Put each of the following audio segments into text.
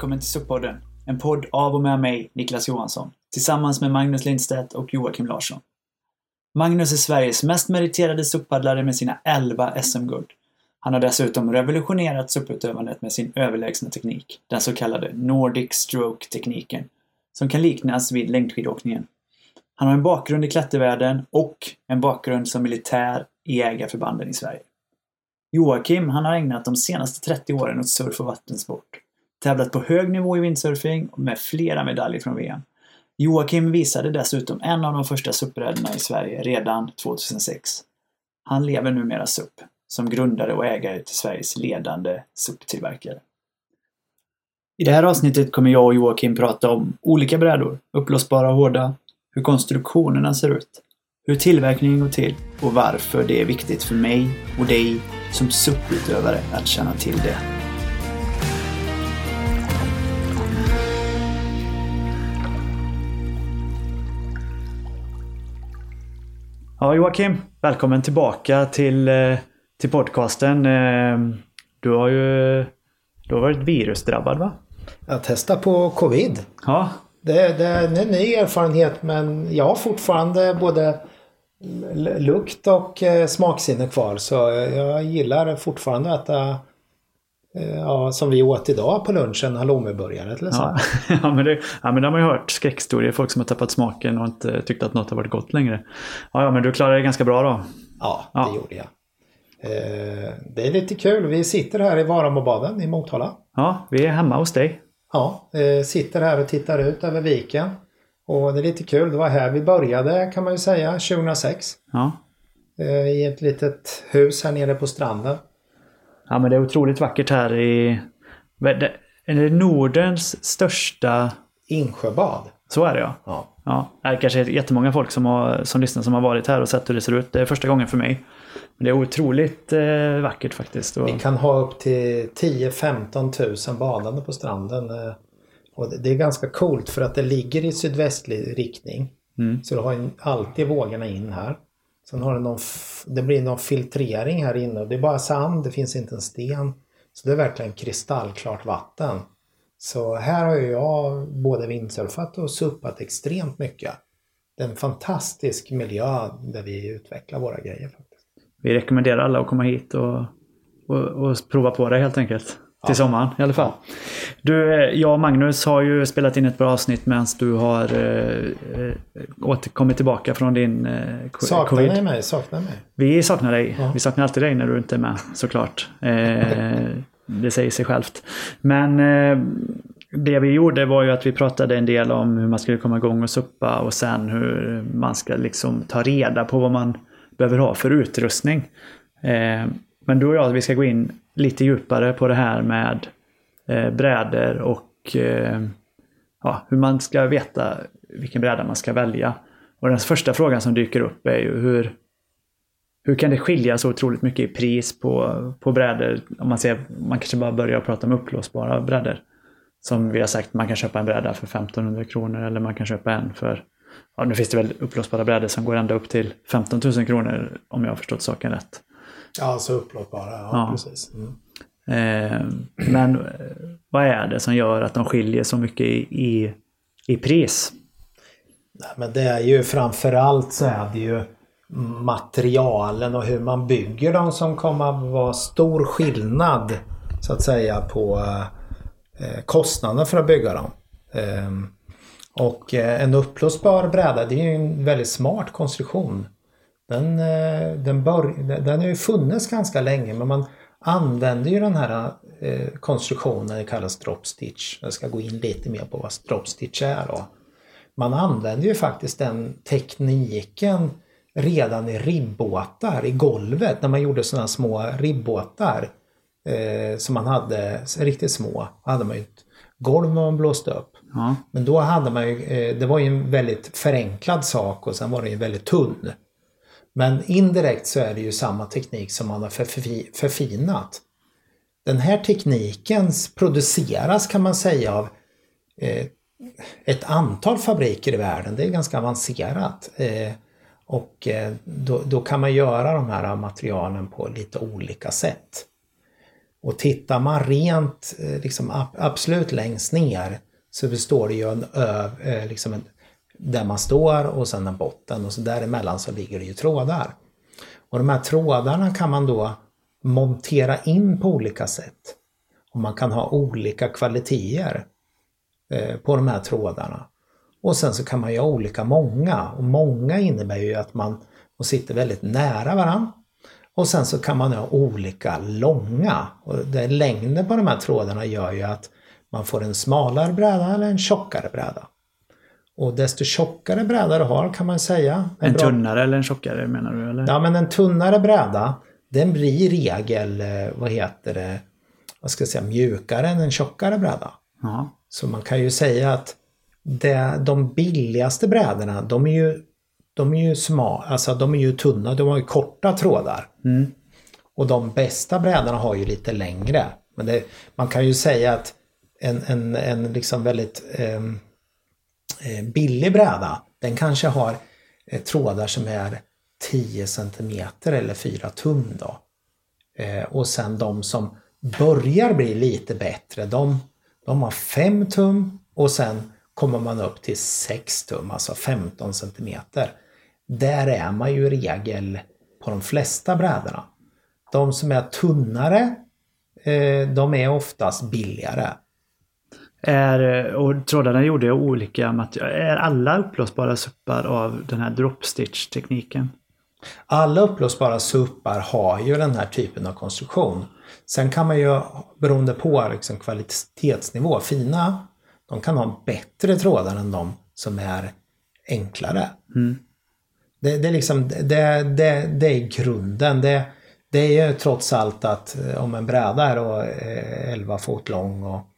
Välkommen till SUP-podden. En podd av och med mig, Niklas Johansson, tillsammans med Magnus Lindstedt och Joakim Larsson. Magnus är Sveriges mest meriterade SUP-paddlare med sina 11 SM-guld. Han har dessutom revolutionerat SUP-utövandet med sin överlägsna teknik, den så kallade Nordic Stroke-tekniken, som kan liknas vid längdskidåkningen. Han har en bakgrund i klättervärlden och en bakgrund som militär i jägarförbanden i Sverige. Joakim, han har ägnat de senaste 30 åren åt surf och vattensport. Tävlat på hög nivå i windsurfing med flera medaljer från VM. Joakim visade dessutom en av de första SUP-brädorna i Sverige redan 2006. Han lever numera SUP, som grundare och ägare till Sveriges ledande SUP-tillverkare. I det här avsnittet kommer jag och Joakim prata om olika brädor, upplösbara och hårda, hur konstruktionerna ser ut, hur tillverkningen går till och varför det är viktigt för mig och dig som SUP-utövare att känna till det. Ja, Joakim, välkommen tillbaka till, eh, till podcasten. Eh, du har ju du har varit virusdrabbad va? Jag testar på covid. Ja. Det, det är en ny erfarenhet men jag har fortfarande både lukt och eh, smaksinne kvar så jag gillar fortfarande att äta Ja, som vi åt idag på lunchen, halloumiburgare till. Ja. ja, men det, ja, men det har man ju hört skräckhistorier. Folk som har tappat smaken och inte tyckt att något har varit gott längre. Ja, ja men du klarade det ganska bra då? Ja, det ja. gjorde jag. Eh, det är lite kul. Vi sitter här i Varamobaden i Motala. Ja, vi är hemma hos dig. Ja, eh, sitter här och tittar ut över viken. Och det är lite kul. Det var här vi började kan man ju säga, 2006. Ja. Eh, I ett litet hus här nere på stranden. Ja men det är otroligt vackert här i... Är det Nordens största... Insjöbad. Så är det ja. ja. ja. Det är kanske jättemånga folk som, har, som lyssnar som har varit här och sett hur det ser ut. Det är första gången för mig. Men det är otroligt eh, vackert faktiskt. Och... Vi kan ha upp till 10-15 tusen badande på stranden. Eh, och det är ganska coolt för att det ligger i sydvästlig riktning. Mm. Så du har alltid vågorna in här. Sen har det någon, det blir någon filtrering här inne. Det är bara sand, det finns inte en sten. Så det är verkligen kristallklart vatten. Så här har jag både vindsurfat och suppat extremt mycket. Det är en fantastisk miljö där vi utvecklar våra grejer. faktiskt. Vi rekommenderar alla att komma hit och, och, och prova på det helt enkelt. Till sommaren i alla fall. Du, eh, jag och Magnus har ju spelat in ett bra avsnitt medan du har eh, eh, återkommit tillbaka från din eh, saknar covid. Saknar ni mig? Saknar mig? Vi saknar dig. Ja. Vi saknar alltid dig när du inte är med såklart. Eh, det säger sig självt. Men eh, det vi gjorde var ju att vi pratade en del om hur man skulle komma igång och suppa och sen hur man ska liksom ta reda på vad man behöver ha för utrustning. Eh, men du och jag, vi ska gå in lite djupare på det här med eh, brädor och eh, ja, hur man ska veta vilken bräda man ska välja. Och den första frågan som dyker upp är ju hur, hur kan det skilja så otroligt mycket i pris på, på brädor? Om man, ser, man kanske bara börjar prata om upplåsbara brädor. Som vi har sagt, man kan köpa en bräda för 1500 kronor eller man kan köpa en för Ja, nu finns det väl upplåsbara brädor som går ända upp till 15 000 kronor om jag har förstått saken rätt. Ja, alltså upplåtbara. Ja, ja. precis. Mm. Eh, men eh, vad är det som gör att de skiljer så mycket i, i, i pris? Nej, men det är ju framförallt så är det ju materialen och hur man bygger dem som kommer att vara stor skillnad så att säga på eh, kostnaden för att bygga dem. Eh, och eh, en upplösbar bräda det är ju en väldigt smart konstruktion. Den, eh, den, bör, den har ju funnits ganska länge men man använder ju den här eh, konstruktionen, det kallas drop stitch. Jag ska gå in lite mer på vad drop stitch är då. Man använder ju faktiskt den tekniken redan i ribbåtar i golvet när man gjorde sådana små ribbåtar eh, som man hade, riktigt små, hade man ju ett golv man blåste upp. Ja. Men då hade man ju, eh, det var ju en väldigt förenklad sak och sen var den ju väldigt tunn. Men indirekt så är det ju samma teknik som man har förfinat. Den här tekniken produceras kan man säga av eh, ett antal fabriker i världen. Det är ganska avancerat. Eh, och eh, då, då, kan man göra de här materialen på lite olika sätt. Och tittar man rent eh, liksom absolut längst ner så består det ju en ö, eh, liksom en, där man står och sen en botten och så däremellan så ligger det ju trådar. Och de här trådarna kan man då montera in på olika sätt. Och man kan ha olika kvaliteter eh, på de här trådarna. Och sen så kan man ju ha olika många och många innebär ju att man sitter väldigt nära varandra. Och sen så kan man ha olika långa. Och det, längden på de här trådarna gör ju att man får en smalare bräda eller en tjockare bräda. Och desto tjockare bräda du har kan man säga. En, en bra... tunnare eller en tjockare menar du? Eller? Ja men en tunnare bräda den blir i regel, eh, vad heter det, vad ska jag säga, mjukare än en tjockare bräda. Aha. Så man kan ju säga att det, de billigaste brädorna de är ju de är ju små, alltså de är ju tunna, de har ju korta trådar. Mm. Och de bästa brädorna har ju lite längre. Men det, man kan ju säga att en, en, en liksom väldigt eh, Eh, billig bräda, den kanske har eh, trådar som är 10 cm eller 4 tum då. Eh, och sen de som börjar bli lite bättre, de, de har 5 tum och sen kommer man upp till 6 tum, alltså 15 cm. Där är man ju i regel på de flesta brädorna. De som är tunnare, de är oftast billigare. Är, och trådarna gjorde olika material. Är alla uppblåsbara suppar av den här dropstitch-tekniken? Alla uppblåsbara suppar har ju den här typen av konstruktion. Sen kan man ju, beroende på liksom kvalitetsnivå, fina, de kan ha bättre trådar än de som är enklare. Mm. Det, det, är liksom, det, det, det är grunden. Det, det är ju trots allt att eh, om en bräda är då 11 eh, fot lång och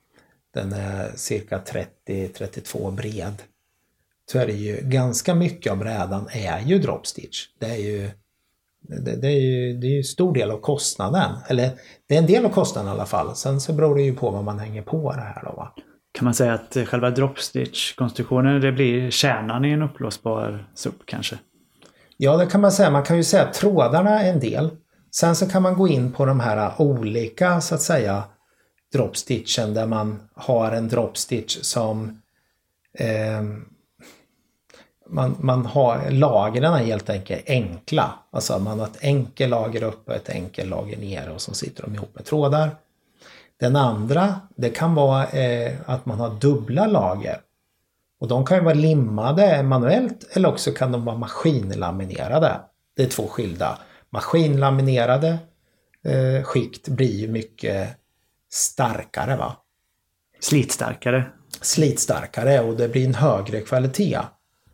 den är cirka 30-32 bred. Så är det ju ganska mycket av brädan är ju dropstitch. Det är ju det, det, är ju det är ju stor del av kostnaden. Eller det är en del av kostnaden i alla fall. Sen så beror det ju på vad man hänger på det här då va. Kan man säga att själva dropstitch-konstruktionen det blir kärnan i en uppblåsbar SUP kanske? Ja, det kan man säga. Man kan ju säga att trådarna är en del. Sen så kan man gå in på de här olika, så att säga, dropstitchen där man har en dropstitch som eh, man, man har lagren helt enkelt enkla. Alltså man har ett enkel lager uppe och ett enkel lager nere och så sitter de ihop med trådar. Den andra, det kan vara eh, att man har dubbla lager. Och de kan ju vara limmade manuellt eller också kan de vara maskinlaminerade. Det är två skilda. Maskinlaminerade eh, skikt blir ju mycket starkare va? Slitstarkare? Slitstarkare och det blir en högre kvalitet.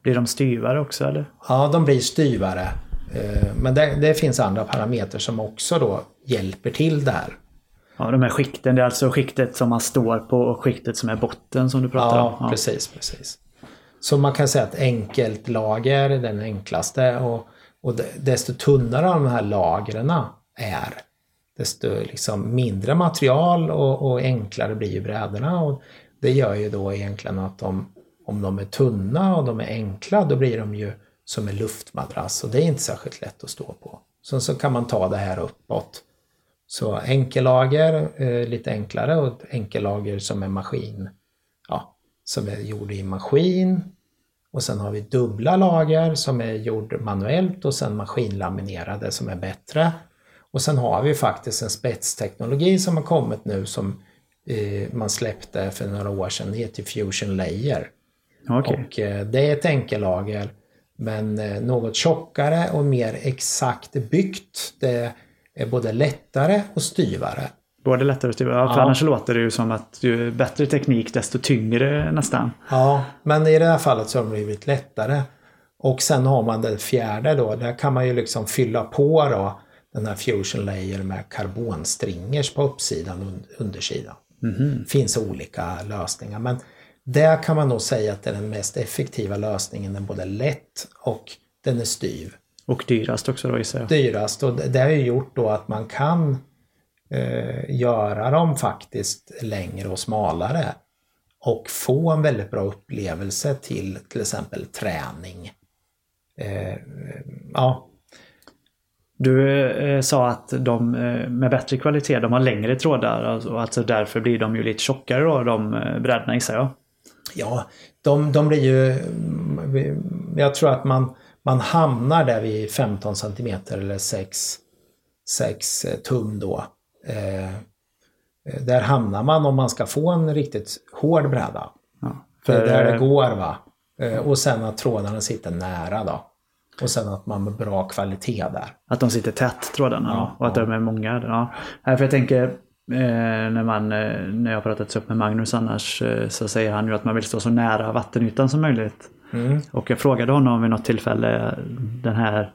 Blir de styvare också eller? Ja, de blir styvare. Eh, men det, det finns andra parametrar som också då hjälper till där. Ja, de här skikten, det är alltså skiktet som man står på och skiktet som är botten som du pratar ja, om? Ja, precis, precis. Så man kan säga att enkelt lager är den enklaste och, och desto tunnare de här lagren är, desto liksom mindre material och, och, enklare blir ju brädorna. Och det gör ju då egentligen att de, om de är tunna och de är enkla, då blir de ju som en luftmadrass och det är inte särskilt lätt att stå på. Sen så kan man ta det här uppåt så enkellager, eh, lite enklare och enkellager som är maskin, ja, som är gjord i maskin. Och sen har vi dubbla lager som är gjord manuellt och sen maskinlaminerade som är bättre. Och sen har vi faktiskt en spetsteknologi som har kommit nu som eh, man släppte för några år sedan. Det heter Fusion Layer. Okay. Och eh, det är ett enkellager men eh, något tjockare och mer exakt byggt. Det är både lättare och styvare. Både lättare och styvare? Ja, för ja. annars låter det ju som att ju bättre teknik desto tyngre nästan. Ja, men i det här fallet så har de blivit lättare. Och sen har man det fjärde då, där kan man ju liksom fylla på då den här fusion layer med karbonstringers på uppsidan och undersidan. Mm -hmm. finns olika lösningar men där kan man nog säga att det är den mest effektiva lösningen. Den är både lätt och den är styv. Och dyrast också då gissar jag. Dyrast och det har ju gjort då att man kan eh, göra dem faktiskt längre och smalare. Och få en väldigt bra upplevelse till till exempel träning. Eh, ja. Du eh, sa att de eh, med bättre kvalitet, de har längre trådar alltså, och alltså därför blir de ju lite tjockare då, de eh, brädorna gissar jag. Ja, de, de blir ju... mm, Jag tror att man, man hamnar där vid 15 cm eller 6, 6 tum då. Eh, där hamnar man om man ska få en riktigt hård bräda. Ja, är där det eh, går va. Eh, och sen att trådarna sitter nära då. Och sen att man har bra kvalitet där. Att de sitter tätt trådarna Ja, och att ja. de är många. Ja. För jag tänker eh, när, man, eh, när jag har pratat upp med Magnus annars eh, så säger han ju att man vill stå så nära vattenytan som möjligt. Mm. Och jag frågade honom vid något tillfälle den här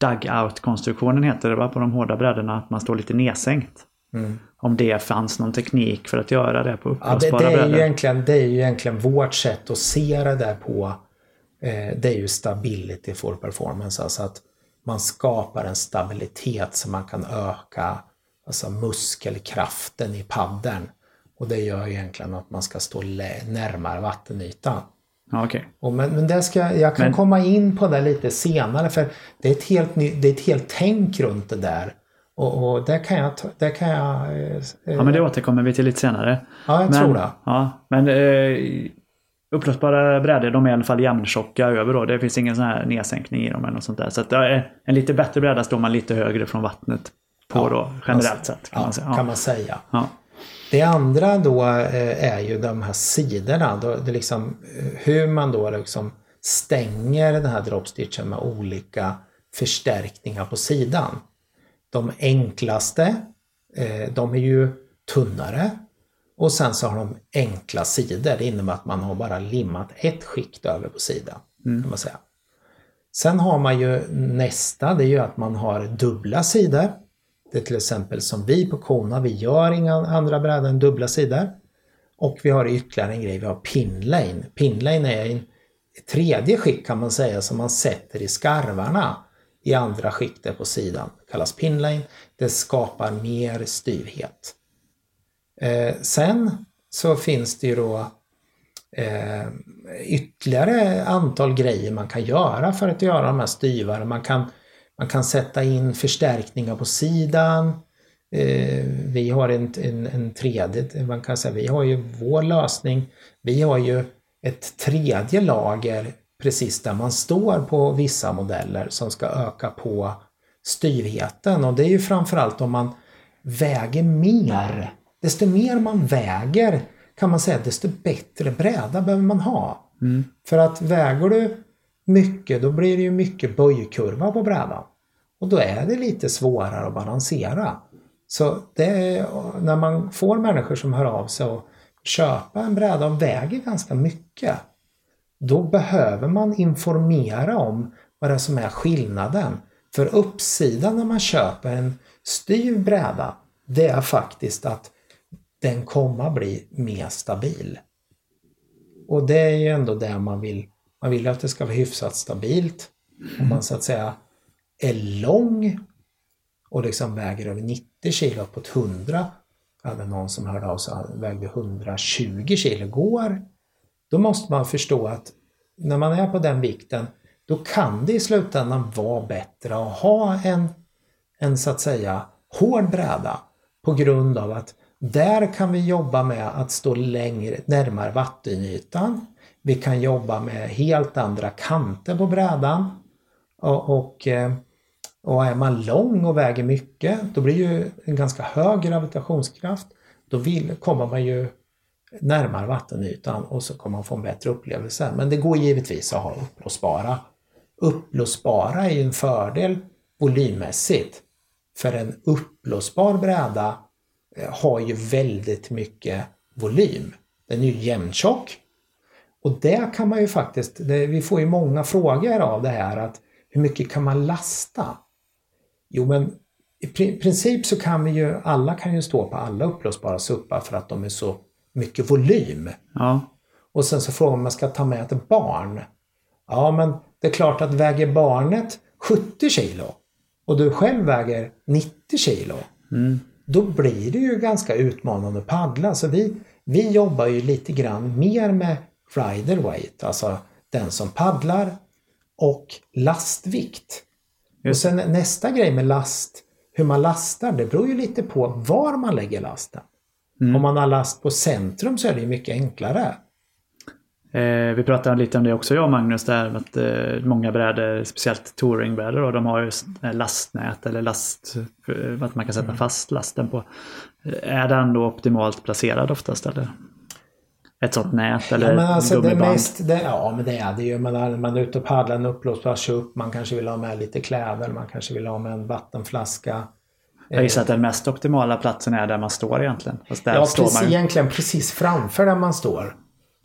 dugout-konstruktionen heter det va på de hårda brädorna att man står lite nedsänkt. Mm. Om det fanns någon teknik för att göra det på Ja, det, uppblåsbara det, är ju brädor. egentligen, det är ju egentligen vårt sätt att se det där på. Eh, det är ju stability for performance. Alltså att man skapar en stabilitet så man kan öka alltså muskelkraften i paddeln. Och det gör egentligen att man ska stå närmare vattenytan. Okej. Och men, men det ska, jag kan Men- komma in på det lite senare för det är ett helt, ny, det är ett helt tänk runt det där. Och, och det kan jag... Det kan jag eh, Ja, men det återkommer vi till lite senare. ja, jag men, tror det. Ja, men eh, uppblåsbara brädor de är i alla fall jämntjocka över då. Det finns ingen sån här nedsänkning i dem eller något sånt där. Så att, en lite bättre bräda står man lite högre från vattnet på Ja, då, generellt sett. Kan ja, man säga. kan Ja. man säga. Ja. Det andra då eh, är ju de här sidorna. Det är liksom eh, hur man då liksom stänger den här dropstitchen med olika förstärkningar på sidan. De enklaste, eh, de är ju tunnare. Och sen så har de enkla sidor. Det innebär att man har bara limmat ett skikt över på sidan. Kan man säga. Sen har man ju nästa, det är ju att man har dubbla sidor. Det är till exempel som vi på Kona, vi gör inga andra brädor än dubbla sidor. Och vi har ytterligare en grej, vi har pinlane. Pinlane är en tredje skikt kan man säga som man sätter i skarvarna i andra skiktet på sidan. Det kallas pinlane. Det skapar mer styvhet. Eh, sen så finns det ju då eh, ytterligare antal grejer man kan göra för att göra de här styvare. Man kan, man kan sätta in förstärkningar på sidan. Eh, vi har en, en, en tredje, man kan säga, vi har ju vår lösning. Vi har ju ett tredje lager precis där man står på vissa modeller som ska öka på styvheten och det är ju framförallt om man väger mer. Desto mer man väger kan man säga desto bättre bräda behöver man ha. För att väger du mycket då blir det ju mycket böjkurva på brädan. Och då är det lite svårare att balansera. Så det är, när man får människor som hör av sig och köpa en bräda och väger ganska mycket. Då behöver man informera om vad det är som är skillnaden. För uppsidan när man köper en styv bräda, det är faktiskt att den kommer bli mer stabil. Och det är ju ändå det man vill. Man vill att det ska vara hyfsat stabilt. Om man så att säga är lång och liksom väger över 90 kilo på 100. Jag hade någon som hörde av sig vägde 120 kilo går. Då måste man förstå att när man är på den vikten då kan det i slutändan vara bättre att ha en, en så att säga hård bräda på grund av att där kan vi jobba med att stå längre, närmare vattenytan. Vi kan jobba med helt andra kanter på brädan. Och, och, eh, och är man lång och väger mycket, då blir ju en ganska hög gravitationskraft. Då vill, kommer man ju närmare vattenytan och så kommer man få en bättre upplevelse. Men det går givetvis att ha uppblåsbara. Uppblåsbara är ju en fördel volymmässigt. För en uppblåsbar bräda har ju väldigt mycket volym. Den är ju jämntjock. Och det kan man ju faktiskt, det, vi får ju många frågor av det här att hur mycket kan man lasta? Jo men i pri- princip så kan vi ju, alla kan ju stå på alla uppblåsbara suppar för att de är så mycket volym. Ja. Och sen så frågar man om man ska ta med ett barn. Ja men det är klart att väger barnet 70 kilo och du själv väger 90 kilo. Då blir det ju ganska utmanande att paddla. Så vi, vi jobbar ju lite grann mer med rider weight, alltså den som paddlar och lastvikt. Och sen nästa grej med last, hur man lastar, det beror ju lite på var man lägger lasten. Mm. Om man har last på centrum så är det ju mycket enklare. Eh, vi pratade lite om det också jag och Magnus där att eh, många brädor, speciellt touringbrädor de har ju lastnät eller last, för att man kan sätta Mm. fast lasten på. Är den då optimalt placerad oftast eller? Ett sånt nät eller Ja, men alltså det mest, det, ja men det är det ju. Man, är- man är ute och paddlar en uppblåsbar SUP. Man kanske vill ha med lite kläder. Man kanske vill ha med en vattenflaska. Jag gissar att den mest optimala platsen är där man står egentligen. Ja, precis, man egentligen precis framför där man står.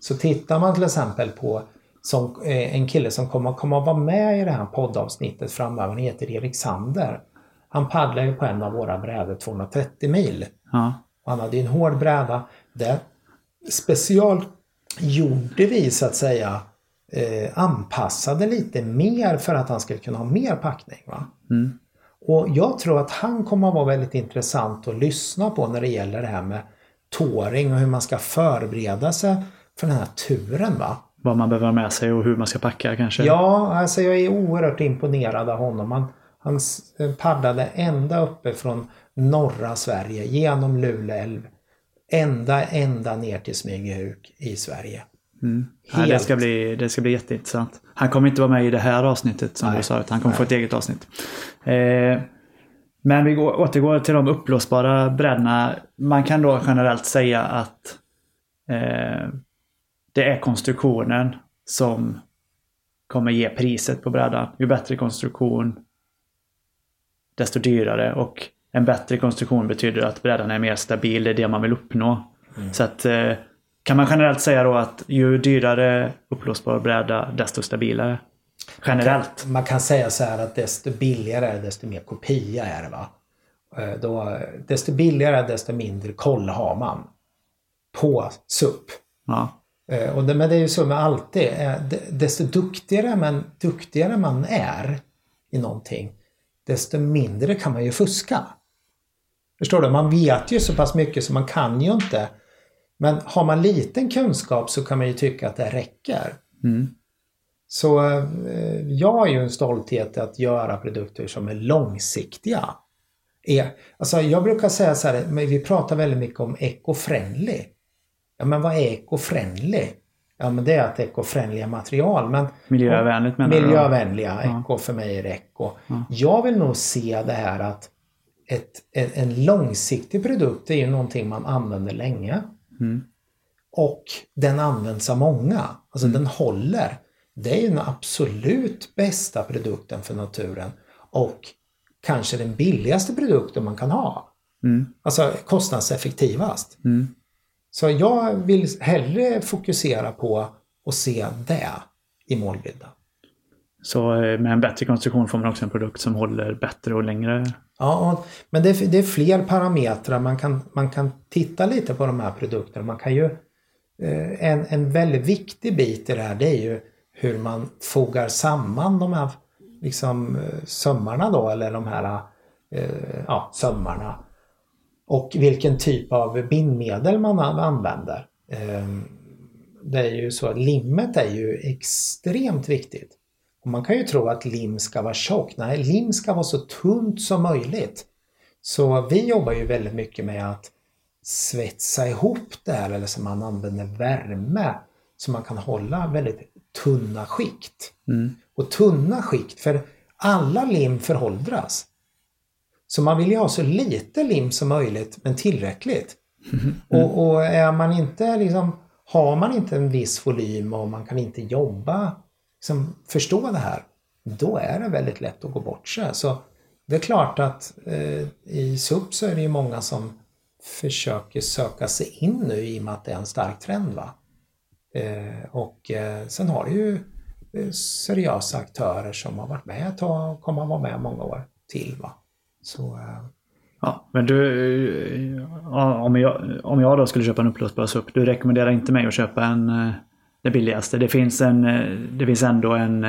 Så tittar man till exempel på som, eh, en kille som kommer, kommer att vara med i det här poddavsnittet framöver. Han heter Erik Sander. Han paddlar ju på en av våra brädor 230 mil. Ja. Han hade en hård bräda. Där special gjorde vi så att säga eh, anpassade lite mer för att han skulle kunna ha mer packning. Va? Mm. Och jag tror att han kommer att vara väldigt intressant att lyssna på när det gäller det här med touring och hur man ska förbereda sig för den här turen. Va? Vad man behöver ha med sig och hur man ska packa kanske. Ja, alltså jag är oerhört imponerad av honom. Han, han s- paddlade ända uppe från norra Sverige genom Luleå älv. Ända, ända ner till Smygehuk i Sverige. Mm. Ja, det, ska bli, det ska bli jätteintressant. Han kommer inte vara med i det här avsnittet som Nej. du sa, utan han kommer få ett eget avsnitt. Eh, men vi går, återgår till de uppblåsbara brädorna. Man kan då generellt säga att eh, det är konstruktionen som kommer ge priset på brädan. Ju bättre konstruktion, desto dyrare. Och en bättre konstruktion betyder att brädan är mer stabil, det är det man vill uppnå. Så att eh, kan man generellt säga då att ju dyrare uppblåsbar bräda, desto stabilare? Generellt. Man kan säga så här att desto billigare är desto mer kopia är det. Va? Eh, Då, desto billigare desto mindre koll har man på SUP. Ja. Eh, Och det, men det är ju så med alltid. eh, de- Desto duktigare man, duktigare man är i någonting, desto mindre kan man ju fuska. Förstår du? Man vet ju så pass mycket så man kan ju inte. Men har man liten kunskap så kan man ju tycka att det räcker. Mm. Så eh, jag har ju en stolthet att göra produkter som är långsiktiga. Alltså jag brukar säga så här, vi pratar väldigt mycket om eco-friendly. Ja men vad är eco-friendly? Ja men det är att eco-friendliga material. Men Miljövänligt menar du? Miljövänliga, Ja. eco för mig är eco. Ja. Jag vill nog se det här att ett, en, en långsiktig produkt är ju någonting man använder länge. Mm. Och den används av många. Alltså den håller. Det är ju den absolut bästa produkten för naturen. Och kanske den billigaste produkten man kan ha. Mm. Alltså kostnadseffektivast. Mm. Så jag vill hellre fokusera på att se det i målbilden. Så eh, med en bättre konstruktion får man också en produkt som håller bättre och längre. Ja, men det är, det är fler parametrar. Man kan, man kan titta lite på de här produkterna. Man kan ju, eh, en, en väldigt viktig bit i det här det är ju hur man fogar samman de här liksom, eh, sömmarna då eller de här ja, sömmarna. Och vilken typ av bindmedel man an- använder. Eh, det är ju så att limmet är ju extremt viktigt. Och man kan ju tro att lim ska vara tjock. Nej, lim ska vara så tunt som möjligt. Så vi jobbar ju väldigt mycket med att svetsa ihop det här eller så man använder värme så man kan hålla väldigt tunna skikt. Mm. Och tunna skikt, för alla lim föråldras. Så man vill ju ha så lite lim som möjligt men tillräckligt. Och, och är man inte liksom, har man inte en viss volym och man kan inte jobba, liksom, förstå det här, då är det väldigt lätt att gå bort sig. Så det är klart att eh, i SUP så är det ju många som försöker söka sig in nu i och med att det är en stark trend. Va? Eh, och eh, sen har du ju eh, seriösa aktörer som har varit med ett tag och kommer att vara med många år till. Va? Så, eh, Ja, men du, eh, om jag, om jag då skulle köpa en uppblåsbar SUP, du rekommenderar inte mig att köpa en eh, det billigaste. Det finns, en, det finns ändå en,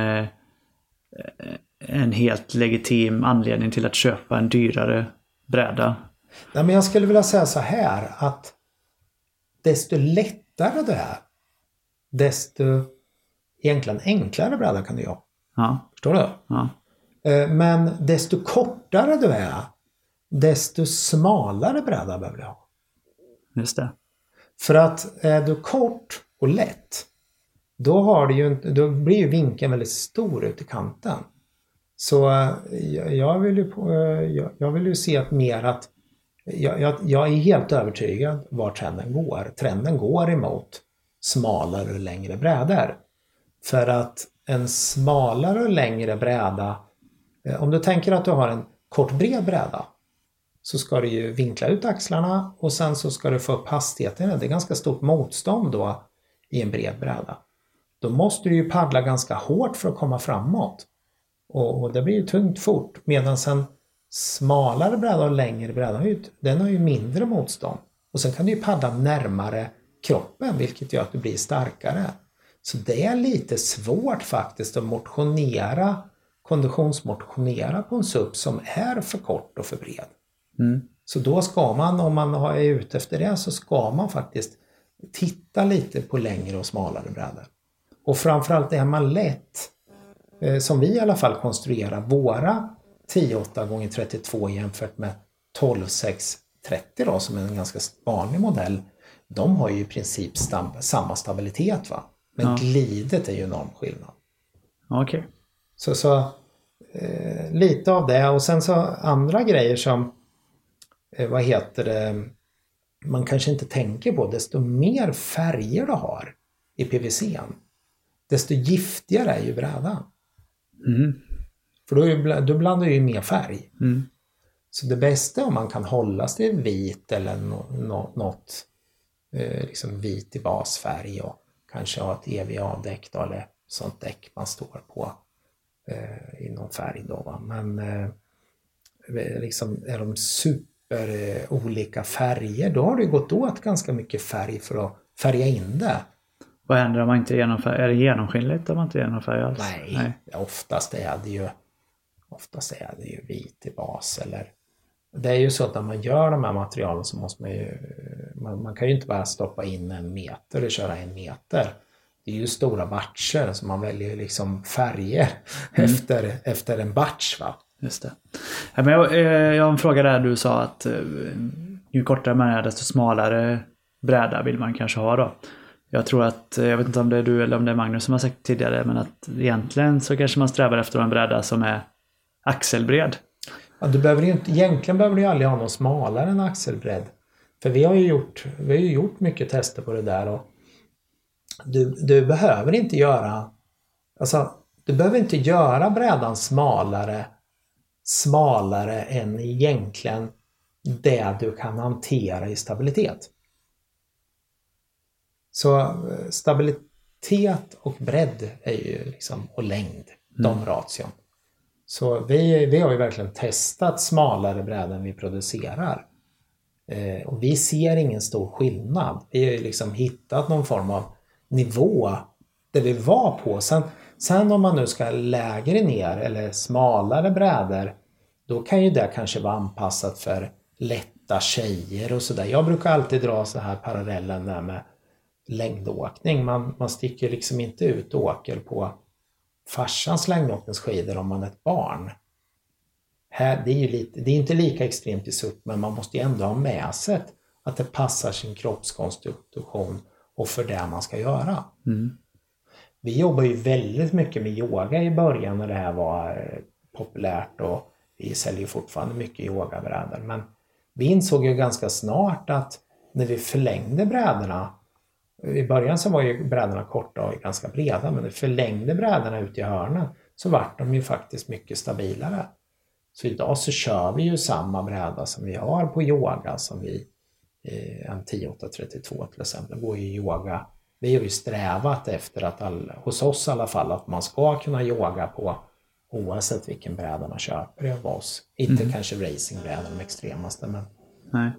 en helt legitim anledning till att köpa en dyrare bräda. Nej, men jag skulle vilja säga så här att desto lättare det är, desto egentligen enklare bräda kan du ha. Ja, Förstår du? ja. Eh, Men desto kortare du är, desto smalare bräda behöver du ha. Just det. För att är du kort och lätt, då, har du ju, då blir ju vinkeln väldigt stor ut i kanten. Så eh, jag- vill ju, eh, jag, vill ju se att mer att jag, jag, jag är helt övertygad var trenden går. Trenden går emot smalare och längre brädor. För att en smalare och längre bräda, Eh, om du tänker att du har en kort bred bräda, så ska du ju vinkla ut axlarna och sen så ska du få upp hastigheten. Det är ganska stort motstånd då i en bred bräda. Då måste du ju paddla ganska hårt för att komma framåt. Och, och det blir ju tungt fort. Medan en smalare bräda och längre bräda, ut, den har ju mindre motstånd. Och sen kan du ju paddla närmare kroppen vilket gör att du blir starkare. Så det är lite svårt faktiskt att motionera, konditionsmotionera på en SUP som är för kort och för bred. Mm. Så då ska man, om man är ute efter det, så ska man faktiskt titta lite på längre och smalare brädor. Och framförallt är man lätt, eh, som vi i alla fall konstruerar våra 10-8 x 32 jämfört med 12-6-30 då som är en ganska vanlig modell. De har ju i princip stam- samma stabilitet va. Men Ja. glidet är ju enorm skillnad. Okej. Så, så eh, lite av det och sen så andra grejer som eh, vad heter det man kanske inte tänker på desto mer färger du har i PVCn desto giftigare är ju brädan. Mm. För då, då blandar du ju mer färg. Mm. Så det bästa är om man kan hålla sig vit eller nå- nå- något eh, liksom vit i basfärg och kanske ha ett EVA-däck eller sånt däck man står på eh, i någon färg då. Va? Men eh, liksom är de super eh, olika färger då har det gått åt ganska mycket färg för att färga in det. Vad händer om man inte genomför? Är det genomskinligt om man inte genomför alls? Nej, oftast är det ju oftast är det ju vit i bas eller det är ju så att när man gör de här materialen så måste man ju man, man kan ju inte bara stoppa in en meter och köra en meter. Det är ju stora batcher så man väljer liksom färger efter, efter en batch va. Just det. Ja, men jag, eh, jag har en fråga där du sa att eh, ju kortare man är desto smalare bräda vill man kanske ha då. Jag tror att, eh, jag vet inte om det är du eller om det är Magnus som har sagt tidigare, men att egentligen så kanske man strävar efter en bräda som är axelbred. Ja, du behöver ju inte, egentligen behöver du ju aldrig ha någon smalare än axelbredd. För vi har ju gjort, vi har gjort mycket tester på det där och du, du behöver inte göra alltså, du behöver inte göra brädan smalare smalare än egentligen det du kan hantera i stabilitet. Så eh, stabilitet och bredd är ju liksom, och längd, de ration. Så vi, vi har ju verkligen testat smalare brädor än vi producerar. Eh, och vi ser ingen stor skillnad. Vi har ju liksom hittat någon form av nivå där vi var på. Sen, sen om man nu ska lägre ner eller smalare brädor då kan ju det kanske vara anpassat för lätta tjejer och sådär. Jag brukar alltid dra så här parallellen där med längdåkning. Man, man sticker liksom inte ut och åker på farsans längdåkningsskidor om man är ett barn. Här, det, är ju lite, det är inte lika extremt i SUP men man måste ju ändå ha med sig att det passar sin kroppskonstitution och för det man ska göra. Mm. Vi jobbar ju väldigt mycket med yoga i början när det här var eh, populärt och vi säljer fortfarande mycket yogabrädor. Men vi insåg ju ganska snart att när vi förlängde brädorna i början så var ju brädorna korta och ganska breda men när vi förlängde brädorna ut i hörnen så vart de ju faktiskt mycket stabilare. Så idag så kör vi ju samma bräda som vi har på yoga som vi eh, en 10832 till exempel går ju yoga. Vi har ju strävat efter att all, hos oss i alla fall att man ska kunna yoga på oavsett vilken bräda man köper av oss. Inte kanske racingbrädan de extremaste men Nej.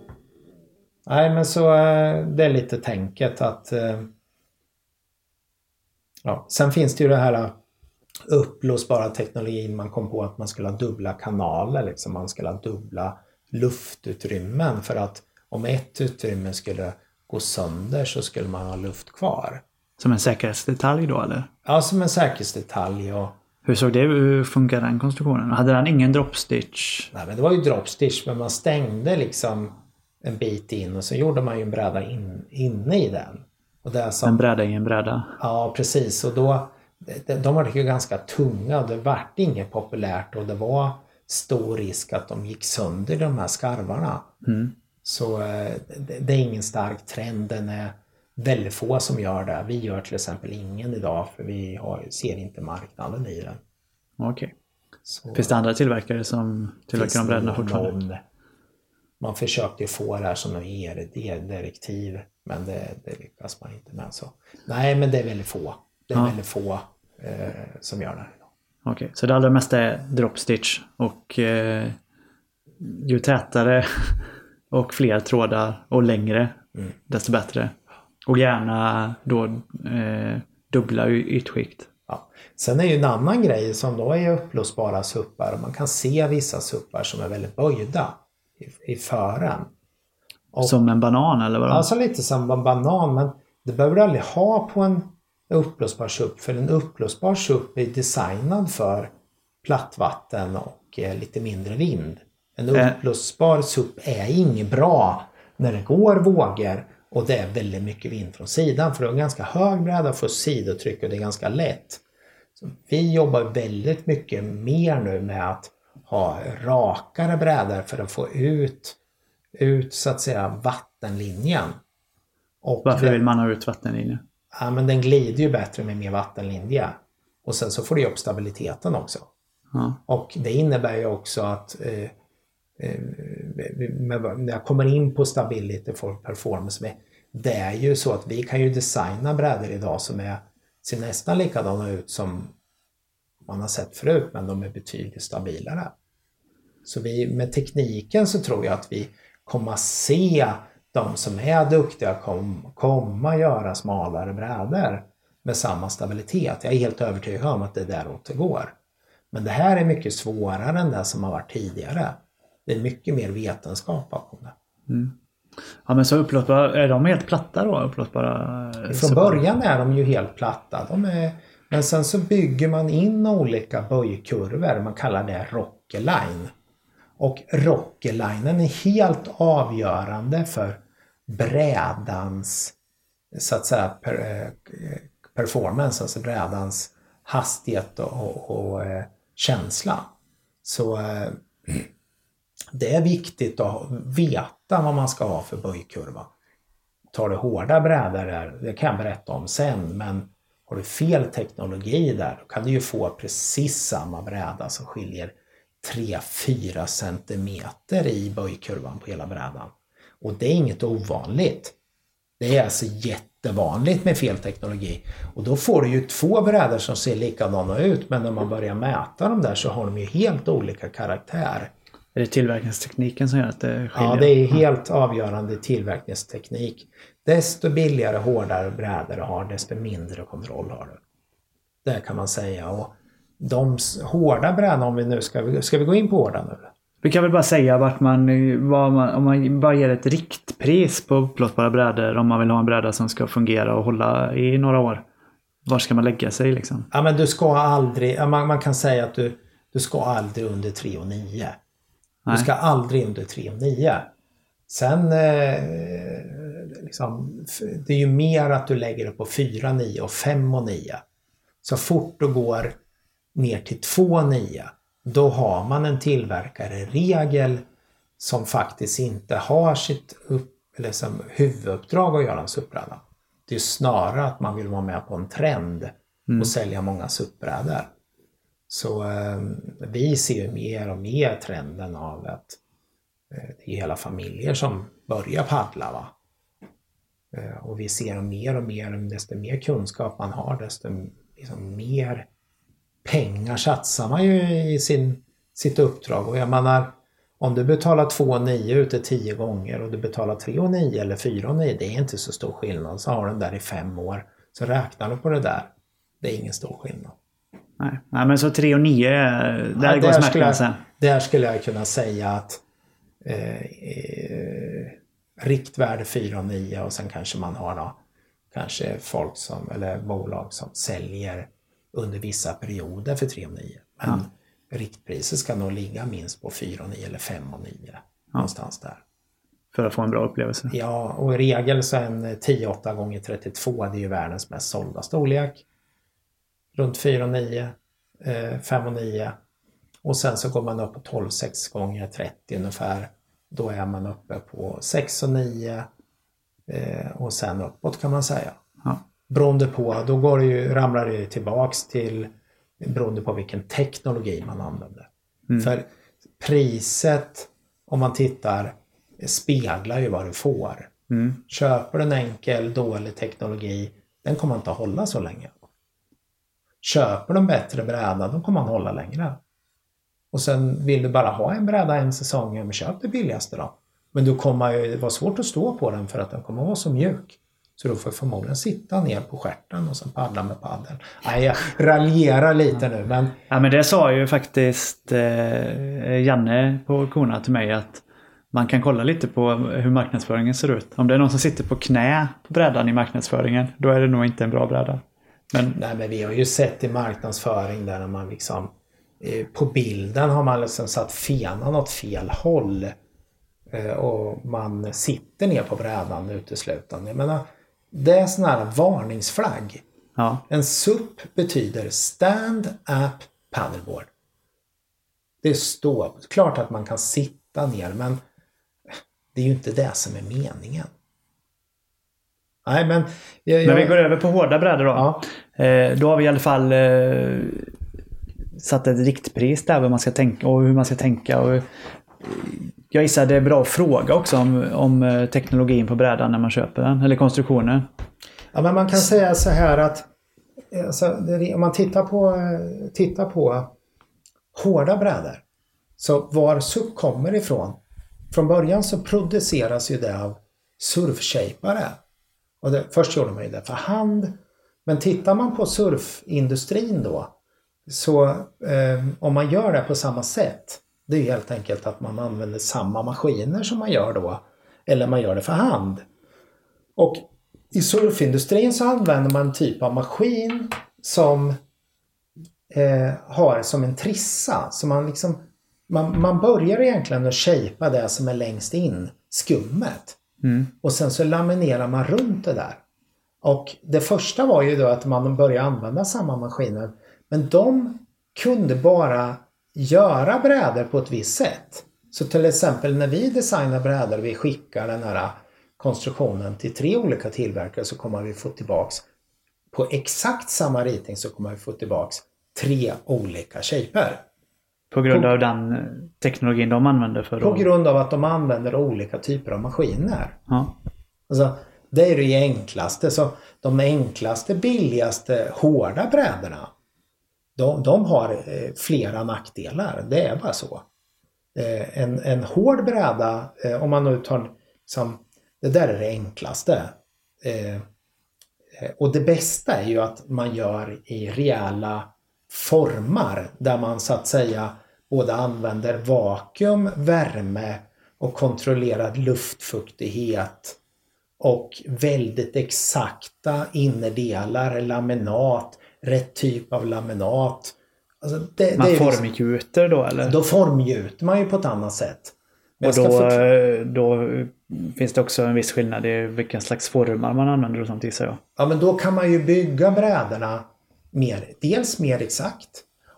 Nej, men så eh, det är lite tänket att... eh, Ja, sen finns det ju det här eh, uppblåsbara teknologin. Man kom på att man skulle ha dubbla kanaler, liksom. man skulle ha dubbla luftutrymmen för att om ett utrymme skulle gå sönder så skulle man ha luft kvar. Som en säkerhetsdetalj då eller? Ja, som en säkerhetsdetalj och Hur såg det Hur funkar den konstruktionen? Hade den ingen dropstitch? Nej, men det var ju dropstitch men man stängde liksom en bit in och så gjorde man ju en bräda in, inne i den. Och det som, en bräda i en bräda? Ja, precis. Och då, de, de var ju ganska tunga och det vart inget populärt och det var stor risk att de gick sönder de här skarvarna. Mm. Så eh, det, är ingen stark trend. Den är väldigt få som gör det. Vi gör till exempel ingen idag för vi har, ser inte marknaden i den. Okej. Okay. Finns det andra tillverkare som tillverkar de brädorna fortfarande? Någon, man försökte ju få det här som något ERD-direktiv men det, det, lyckas man inte med. Så. Nej, men det är väldigt få. Det är ja. väldigt få eh, som gör det. Okej, okay. så det allra mesta är dropstitch och eh, ju tätare och fler trådar och längre mm. desto bättre. Och gärna då eh, dubbla ytskikt. Ja. Sen är ju en annan grej som då är upplösbara suppar. Man kan se vissa suppar som är väldigt böjda i, i fören. Och, som en banan eller vad? Alltså lite som en banan men det behöver du aldrig ha på en upplösbar SUP för en upplösbar SUP är designad för plattvatten och eh, lite mindre vind. En eh. upplösbar SUP är inget bra när det går vågor och det är väldigt mycket vind från sidan för det är en ganska hög bräda för sidotryck och det är ganska lätt. Så vi jobbar väldigt mycket mer nu med att ha rakare brädor för att få ut, ut så att säga vattenlinjen. Och Varför vill man ha ut vattenlinjen? Ja men den glider ju bättre med mer vattenlinje. Och sen så får du upp stabiliteten också. Ja. Och det innebär ju också att eh, eh, Eh, eh, när jag kommer in på stability for performance, det är ju så att vi kan ju designa brädor idag som är, ser nästan likadana ut som man har sett förut men de är betydligt stabilare. Så vi, med tekniken så tror jag att vi kommer se de som är duktiga kom, komma göra smalare brädor med samma stabilitet. Jag är helt övertygad om att det är däråt det går. Men det här är mycket svårare än det som har varit tidigare. Det är mycket mer vetenskap bakom det. Mm. Ja men så upplåtbara, är de helt platta då? Upplåtbara? Från början är de ju helt platta. De är, men sen så bygger man in olika böjkurvor, man kallar det rockerline. Och rockerlinen är helt avgörande för brädans så att säga eh, performance, alltså brädans hastighet och, och, och eh, känsla. Så eh, det är viktigt att veta vad man ska ha för böjkurva. Tar du hårda brädor där, det kan jag berätta om sen, men har du fel teknologi där då kan du ju få precis samma bräda som skiljer 3-4 centimeter i böjkurvan på hela brädan. Och det är inget ovanligt. Det är alltså jättevanligt med fel teknologi. Och då får du ju två brädor som ser likadana ut men när man börjar mäta dem där så har de ju helt olika karaktär. Är det tillverkningstekniken som gör att det skiljer? Ja, det är helt avgörande tillverkningsteknik. Desto billigare, hårdare brädor du har, desto mindre kontroll har du. Det kan man säga. Och de hårda brädorna, om vi nu ska, ska vi gå in på hårda nu? Vi kan väl bara säga vart man, man, om man bara ger ett riktpris på upplåtbara brädor om man vill ha en bräda som ska fungera och hålla i några år. Var ska man lägga sig liksom? Ja men du ska aldrig, man, man kan säga att du, du ska aldrig under 3,9. Du ska aldrig under 3,9. Sen eh, liksom, det är ju mer att du lägger det på 4,9 och 5,9. Så fort du går ner till 2,9 då har man en tillverkare regel som faktiskt inte har sitt upp, eller som huvuduppdrag att göra en SUP-bräda. Det är snarare att man vill vara med på en trend mm. och sälja många SUP-brädor. Så eh, vi ser ju mer och mer trenden av att eh, det är hela familjer som börjar paddla. Va? Eh, och vi ser mer och mer, desto mer kunskap man har, desto liksom, mer pengar satsar man ju i sin, sitt uppdrag. Och jag menar, om du betalar 2,9 ute 10 gånger och du betalar 3,9 eller 4,9, det är inte så stor skillnad. Så har du den där i fem år. Så räknar du på det där. Det är ingen stor skillnad. Nej, Nej men så 3 och 9, där ja, går smärtgränsen. Där skulle jag kunna säga att eh, eh, riktvärde 4 och 9 och sen kanske man har då, kanske folk som, eller bolag som säljer under vissa perioder för 3 och 9. Men Ja. riktpriset ska nog ligga minst på 4 och 9 eller 5 och 9. Någonstans där. För att få en bra upplevelse. Ja, och i regel så en 10-8 gånger 32 det är ju världens mest sålda storlek. Runt 4 och 9, eh, 5 och 9. Och sen så går man upp på 12-6 gånger 30 ungefär. Då är man uppe på 6 och 9 eh, och sen uppåt kan man säga. Ja. Beroende på, då går det ju, ramlar det tillbaks till beroende på vilken teknologi man använder. För priset, om man tittar, speglar ju vad du får. Mm. Köper en enkel, dålig teknologi, den kommer inte att hålla så länge. Köper de bättre bräda, då kommer man hålla längre. Och sen vill du bara ha en bräda en säsong, ja, men köp det billigaste då. Men då kommer ju vara svårt att stå på den för att den kommer att vara så mjuk. Så du får förmodligen sitta ner på stjärten och sen paddla med paddeln. Nej, jag raljerar lite nu men Ja, men det sa ju faktiskt eh, Janne på Kona till mig att man kan kolla lite på hur marknadsföringen ser ut. Om det är någon som sitter på knä på brädan i marknadsföringen, då är det nog inte en bra bräda. Men Nej men vi har ju sett i marknadsföring där man liksom eh, på bilden har man liksom satt fenan åt fel håll. Eh, och man sitter ner på brädan uteslutande. Jag menar, det är sån här varningsflagg. ja, En SUP betyder Stand Up Paddleboard. Det står, klart att man kan sitta ner men det är ju inte det som är meningen. Nej men... Jag, men vi jag- går över på hårda brädor då. Ja. Eh, då har vi i alla fall eh, satt ett riktpris där vad man ska tänka och hur man ska tänka. Och, eh, jag gissar det är bra att fråga också om, om eh, teknologin på brädan när man köper den, eller konstruktionen. Ja, men man kan säga så här att alltså, det- om man tittar på, eh, tittar på hårda brädor. Så var SUP kommer ifrån. Från början så produceras ju det av surfshapare. Och det, först gjorde man ju det för hand. Men tittar man på surfindustrin då. Så eh, om man gör det på samma sätt. Det är helt enkelt att man använder samma maskiner som man gör då. Eller man gör det för hand. Och i surfindustrin så använder man en typ av maskin som eh, har som en trissa. Så man, liksom, man, man börjar egentligen att shapea det som är längst in, skummet. Mm. Och sen så laminerar man runt det där. Och det första var ju då att man började använda samma maskiner. Men de kunde bara göra brädor på ett visst sätt. Så till exempel när vi designar brädor, vi skickar den här konstruktionen till tre olika tillverkare så kommer vi få tillbaks på exakt samma ritning så kommer vi få tillbaks tre olika shaper. På grund På- av den eh, teknologin de använder för På att... grund av att de använder olika typer av maskiner. Ja. Alltså, det är det enklaste. Så de enklaste, billigaste, hårda brädorna de, de har eh, flera nackdelar. Det är bara så. Eh, en, en hård bräda, om man nu tar som, det där är det enklaste. Och det bästa är ju att man gör i rejäla formar där man så att säga både använder vakuum, värme och kontrollerad luftfuktighet och väldigt exakta innerdelar, laminat, rätt typ av laminat. Alltså det, Man det liksom- formgjuter då eller? Då formgjuter man ju på ett annat sätt. Men och då, då finns det också en viss skillnad i vilken slags formar man använder och sånt gissar jag. Ja, men då kan man ju bygga brädorna mer, dels mer exakt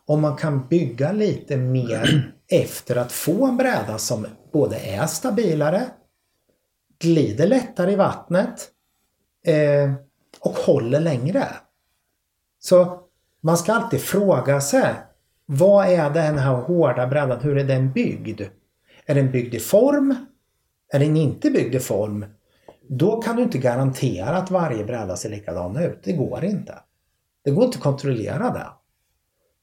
och man kan bygga lite mer efter att få en bräda som både är stabilare, glider lättare i vattnet eh, och håller längre. Så man ska alltid fråga sig vad är den här hårda brädan, hur är den byggd? Är den byggd i form? Är den inte byggd i form? Då kan du inte garantera att varje bräda ser likadan ut. Det går inte. Det går inte att kontrollera det.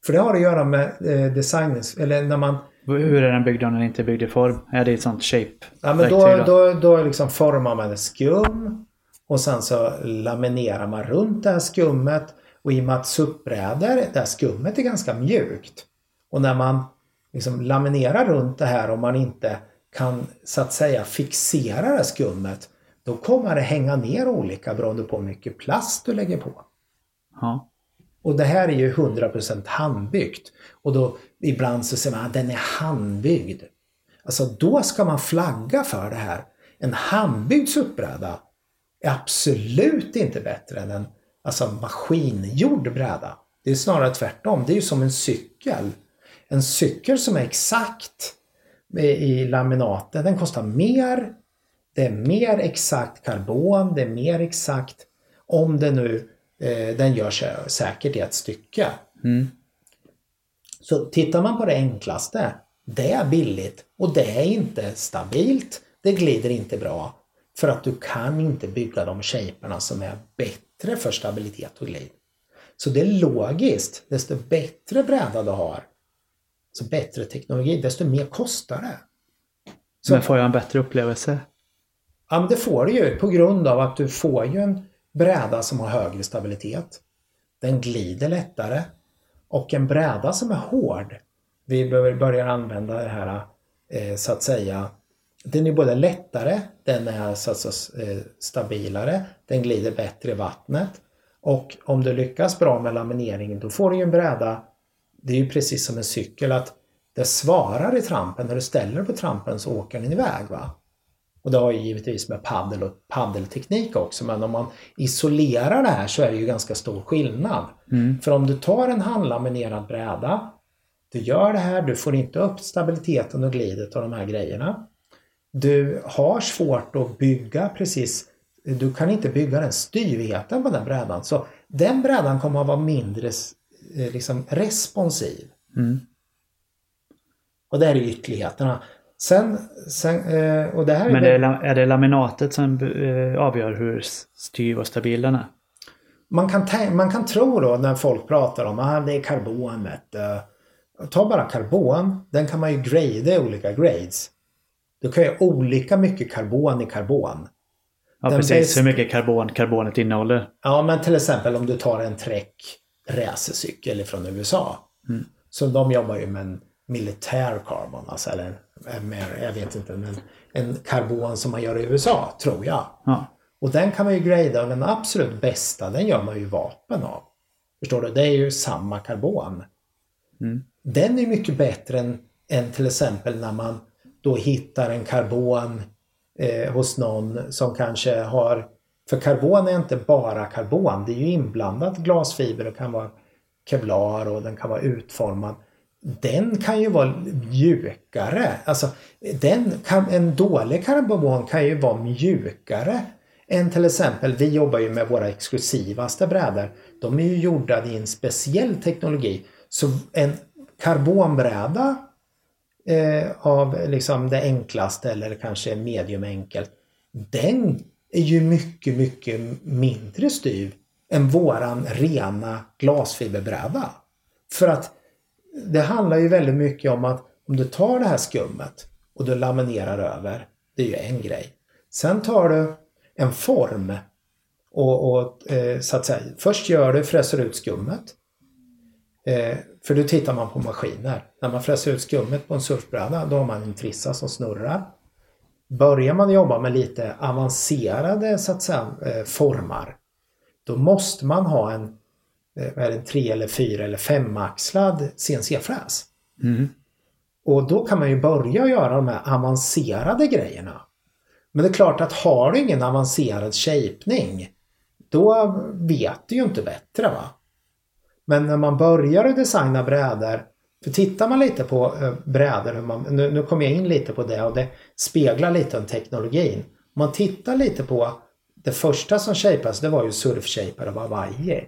För det har att göra med eh, design, eller när man Hur är den byggd om den inte är byggd i form? Är det ett sånt shape Ja, men då, då, då liksom formar man ett skum och sen så laminerar man runt det här skummet och i och med att suppbrädor, det här skummet är ganska mjukt och när man liksom laminerar runt det här och man inte kan så att säga fixera det här skummet då kommer det hänga ner olika beroende på hur mycket plast du lägger på. Ja. Och det här är ju 100% handbyggt. Och då ibland så säger man att den är handbyggd. Alltså då ska man flagga för det här. En handbyggd suppbräda är absolut inte bättre än en alltså, maskingjord bräda. Det är snarare tvärtom. Det är ju som en cykel. En cykel som är exakt i laminaten, den kostar mer. Det är mer exakt karbon, det är mer exakt om det nu eh, den gör sig säkert i ett stycke. Mm. Så tittar man på det enklaste, det är billigt och det är inte stabilt, det glider inte bra. För att du kan inte bygga de shaperna som är bättre för stabilitet och glid. Så det är logiskt, desto bättre bräda du har, så bättre teknologi, desto mer kostar det. Så, Men får jag en bättre upplevelse? Ja, men det får du ju på grund av att du får ju en bräda som har högre stabilitet. Den glider lättare. Och en bräda som är hård, vi börjar använda det här eh, så att säga, den är både lättare, den är så att säga, eh, stabilare, den glider bättre i vattnet. Och om du lyckas bra med lamineringen då får du ju en bräda, det är ju precis som en cykel att det svarar i trampen, när du ställer dig på trampen så åker den iväg. Va? Och det har ju givetvis med paddel och paddelteknik också men om man isolerar det här så är det ju ganska stor skillnad. Mm. För om du tar en handlaminerad bräda, du gör det här, du får inte upp stabiliteten och glidet och de här grejerna. Du har svårt att bygga precis, du kan inte bygga den styvheten på den brädan. Så den brädan kommer att vara mindre eh, liksom, responsiv. Mm. Och det är ytterligheterna. Sen, sen eh, och det här Men är, är det, är det laminatet som eh, avgör hur styv och stabil den är? man, kan man kan tro då när folk pratar om att ah, det är karbon. du. Ta bara karbon, den kan man ju grada i olika grades. Du kan ju ha olika mycket karbon i karbon. Ja, Den precis. Hur mycket karbon karbonet innehåller. Ja, men till exempel om du tar en Trek racercykel från USA. Mm. Så de jobbar ju med en militär carbon, alltså eller en mer, jag vet inte, men en karbon som man gör i USA, tror jag. Ja. Och den kan man ju grada och den absolut bästa, den gör man ju vapen av. Förstår du? Det är ju samma karbon. Mm. Den är mycket bättre än, än till exempel när man då hittar en karbon eh, hos någon som kanske har... För karbon är inte bara karbon, det är ju inblandat glasfiber och kan vara kevlar och den kan vara utformad. Den kan ju vara mjukare. Alltså, den kan, en dålig karbon kan ju vara mjukare än till exempel, vi jobbar ju med våra exklusivaste brädor. De är ju gjorda i en speciell teknologi. Så en karbonbräda eh, av liksom det enklaste eller kanske medium enkelt. Den är ju mycket, mycket mindre styv än våran rena glasfiberbräda. För att det handlar ju väldigt mycket om att om du tar det här skummet och du laminerar över, det är ju en grej. Sen tar du en form och, och eh, så att säga, först gör du, fräser ut skummet. Eh, för då tittar man på maskiner. När man fräser ut skummet på en surfbräda då har man en trissa som snurrar. Börjar man jobba med lite avancerade så att säga, eh, formar då måste man ha en, är det, en tre eller fyra eller femaxlad CNC-fräs. Mm. Och då kan man ju börja göra de här avancerade grejerna. Men det är klart att har du ingen avancerad shapning då vet du ju inte bättre va. Men när man börjar att designa brädor för tittar man lite på eh, brädor, hur man, nu, nu kommer jag in lite på det och det speglar lite om teknologin. Om man tittar lite på det första som shapas det var ju surfshapar av Hawaii.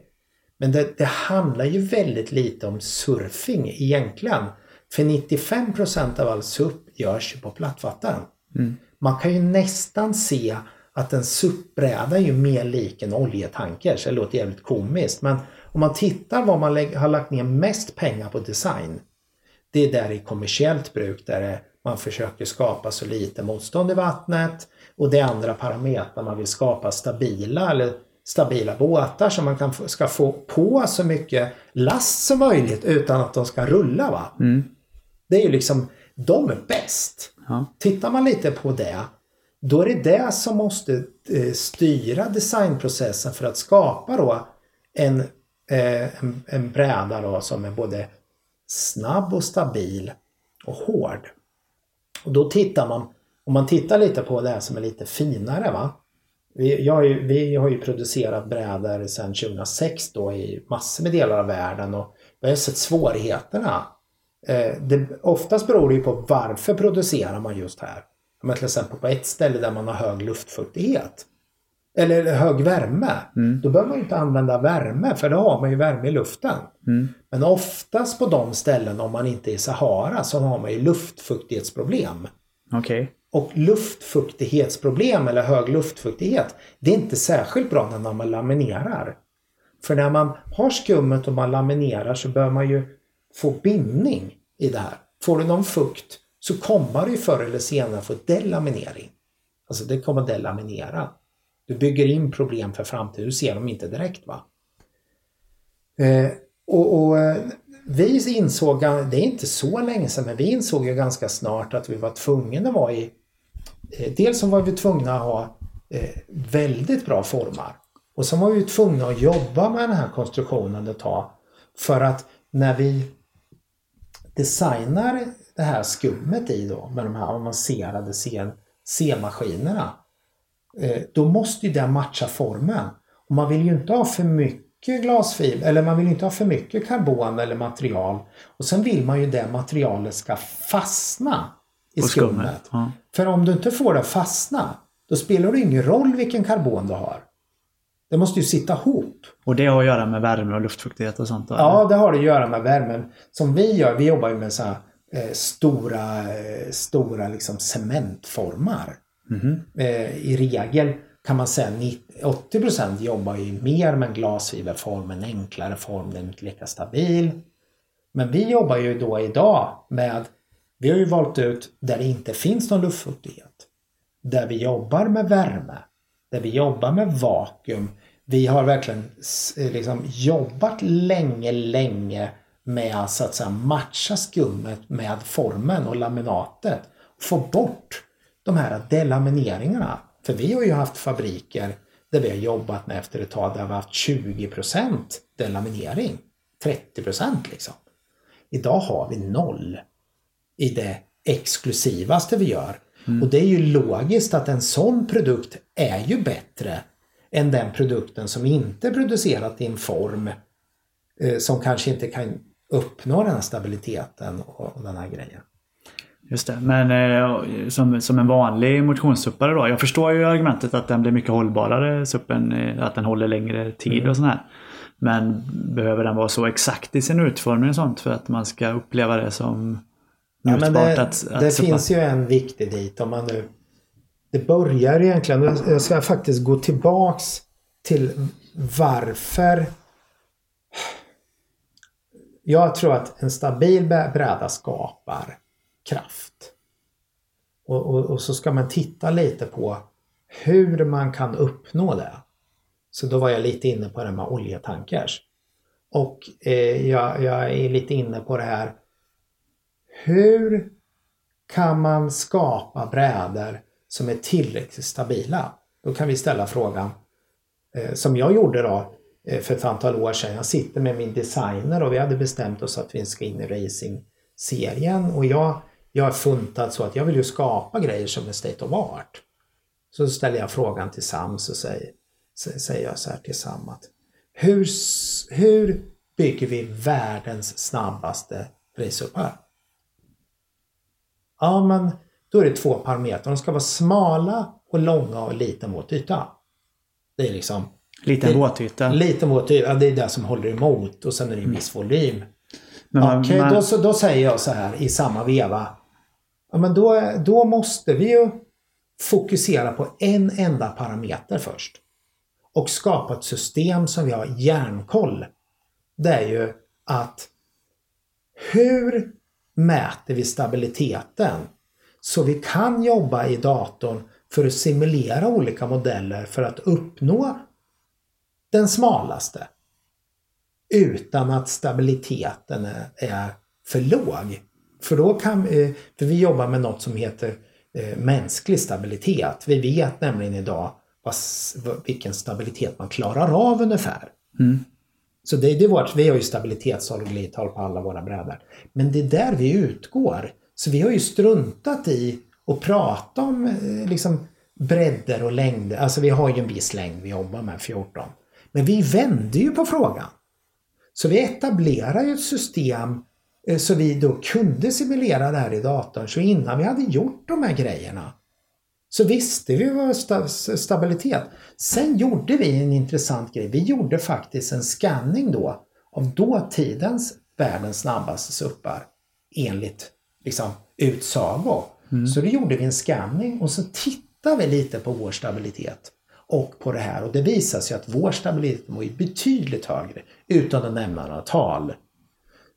Men det, det handlar ju väldigt lite om surfing egentligen. För 95% av all SUP görs ju på plattvatten. Mm. Man kan ju nästan se att en SUP-bräda är ju mer lik en oljetanker. Så det låter jävligt komiskt. Men om man tittar vad man har lagt ner mest pengar på design. Det är där i kommersiellt bruk där man försöker skapa så lite motstånd i vattnet. Och det är andra parametrar. Man vill skapa stabila eller stabila båtar så man kan, få- ska få på så mycket last som möjligt utan att de ska rulla. Va? Mm. Det är ju liksom, de är bäst. Ja. Tittar man lite på det, då är det det som måste eh, styra designprocessen för att skapa då en eh, en, en bräda då som är både snabb och stabil och hård. Och då tittar man, om man tittar lite på det här som är lite finare va. Vi, har ju, vi har ju producerat brädor sedan 2006 då i massor med delar av världen och vi har sett svårigheterna. Eh, det, oftast beror det ju på varför producerar man just här. Men till exempel på ett ställe där man har hög luftfuktighet. Eller hög värme. Mm. Då behöver man ju inte använda värme för då har man ju värme i luften. Mm. Men oftast på de ställen om man inte är i Sahara så har man ju luftfuktighetsproblem. Okej. Och luftfuktighetsproblem eller hög luftfuktighet det är inte särskilt bra när man laminerar. För när man har skummet och man laminerar så bör man ju få bindning i det här. Får du någon fukt så kommer du förr eller senare få delaminering. Alltså det kommer delaminera. Du bygger in problem för framtiden, du ser dem inte direkt va. Eh, och, och eh, vi insåg, det är inte så länge sedan, men vi insåg ju ganska snart att vi var tvungna att vara i Eh, dels så var vi tvungna att ha eh, väldigt bra formar. Och så var vi tvungna att jobba med den här konstruktionen ett tag. För att när vi designar det här skummet i då med de här avancerade C-maskinerna. Eh, då måste ju det matcha formen. Och man vill ju inte ha för mycket glasfiber eller man vill inte ha för mycket karbon eller material. Och sen vill man ju det materialet ska fastna i skummet. Ja. För om du inte får det att fastna, då spelar det ingen roll vilken karbon du har. Det måste ju sitta ihop. Och det har att göra med värme och luftfuktighet och sånt? Då, Ja, det har det att göra med värmen. Som vi gör, vi jobbar ju med så här, eh, stora, eh, stora liksom cementformar. Mhm. Eh, I regel kan man säga 90, 80% jobbar ju mer med en glasfiberform, en enklare form, den är inte lika stabil. Men vi jobbar ju då idag med, vi har ju valt ut där det inte finns någon luftfuktighet. Där vi jobbar med värme. Där vi jobbar med vakuum. Vi har verkligen eh, liksom jobbat länge, länge med att, så att säga, matcha skummet med formen och laminatet. Få bort de här delamineringarna. För vi har ju haft fabriker där vi har jobbat med efter ett tag där vi har haft 20% delaminering. 30% liksom. Idag har vi noll i det exklusivaste vi gör. Och det är ju logiskt att en sån produkt är ju bättre än den produkten som inte är producerat i en form eh, som kanske inte kan uppnå den här stabiliteten och, och den här grejen. Just det. Men eh, som, som en vanlig motionssuppare då. Jag förstår ju argumentet att den blir mycket hållbarare, suppen, eh, att den håller längre tid Mm. och sånt här. Men behöver den vara så exakt i sin utformning och sånt för att man ska uppleva det som Ja, men det att, att det finns ju en viktig dit om man nu... Det börjar egentligen, jag ska faktiskt gå tillbaks till varför jag tror att en stabil bräda skapar kraft. Och, och, och så ska man titta lite på hur man kan uppnå det. Så då var jag lite inne på det med oljetankers. Och eh, jag, jag är lite inne på det här hur kan man skapa brädor som är tillräckligt stabila? Då kan vi ställa frågan eh, som jag gjorde då eh, för ett antal år sedan. Jag sitter med min designer och vi hade bestämt oss att vi ska in i racing-serien och jag, jag har funtat så att jag vill ju skapa grejer som är state of art. Så ställer jag frågan till Sam så säger, säger jag så här till Sam att hur, hur bygger vi världens snabbaste racerpark? Ja, men då är det två parametrar. De ska vara smala och långa och liten våt yta. Det är liksom Liten våtyta. liten våt yta. Ja, det är det som håller emot och sen är det en viss volym. Men man, Okej, man, då, så, då säger jag så här i samma veva. Ja, men då, då måste vi ju fokusera på en enda parameter först. Och skapa ett system som vi har järnkoll. Det är ju att hur mäter vi stabiliteten? Så vi kan jobba i datorn för att simulera olika modeller för att uppnå den smalaste utan att stabiliteten är, för låg. För då kan för vi jobbar med något som heter eh, mänsklig stabilitet. Vi vet nämligen idag vilken stabilitet man klarar av ungefär. Mm. Så det, det är vårt, vi har ju stabilitetshåll och glidtal på alla våra brädor. Men det är där vi utgår. Så vi har ju struntat i att prata om eh, liksom bredder och längder. Alltså vi har ju en viss längd vi jobbar med, 14. Men vi vände ju på frågan. Så vi etablerar ju ett system eh, så vi då kunde simulera det här i datorn. Så innan vi hade gjort de här grejerna så visste vi vad sta stabilitet. Sen gjorde vi en intressant grej. Vi gjorde faktiskt en scanning då av dåtidens världens snabbaste suppar enligt liksom, utsago. Mm. Så då gjorde vi en scanning och så tittade vi lite på vår stabilitet och på det här och det visade sig att vår stabilitet var betydligt högre utan att nämna några tal.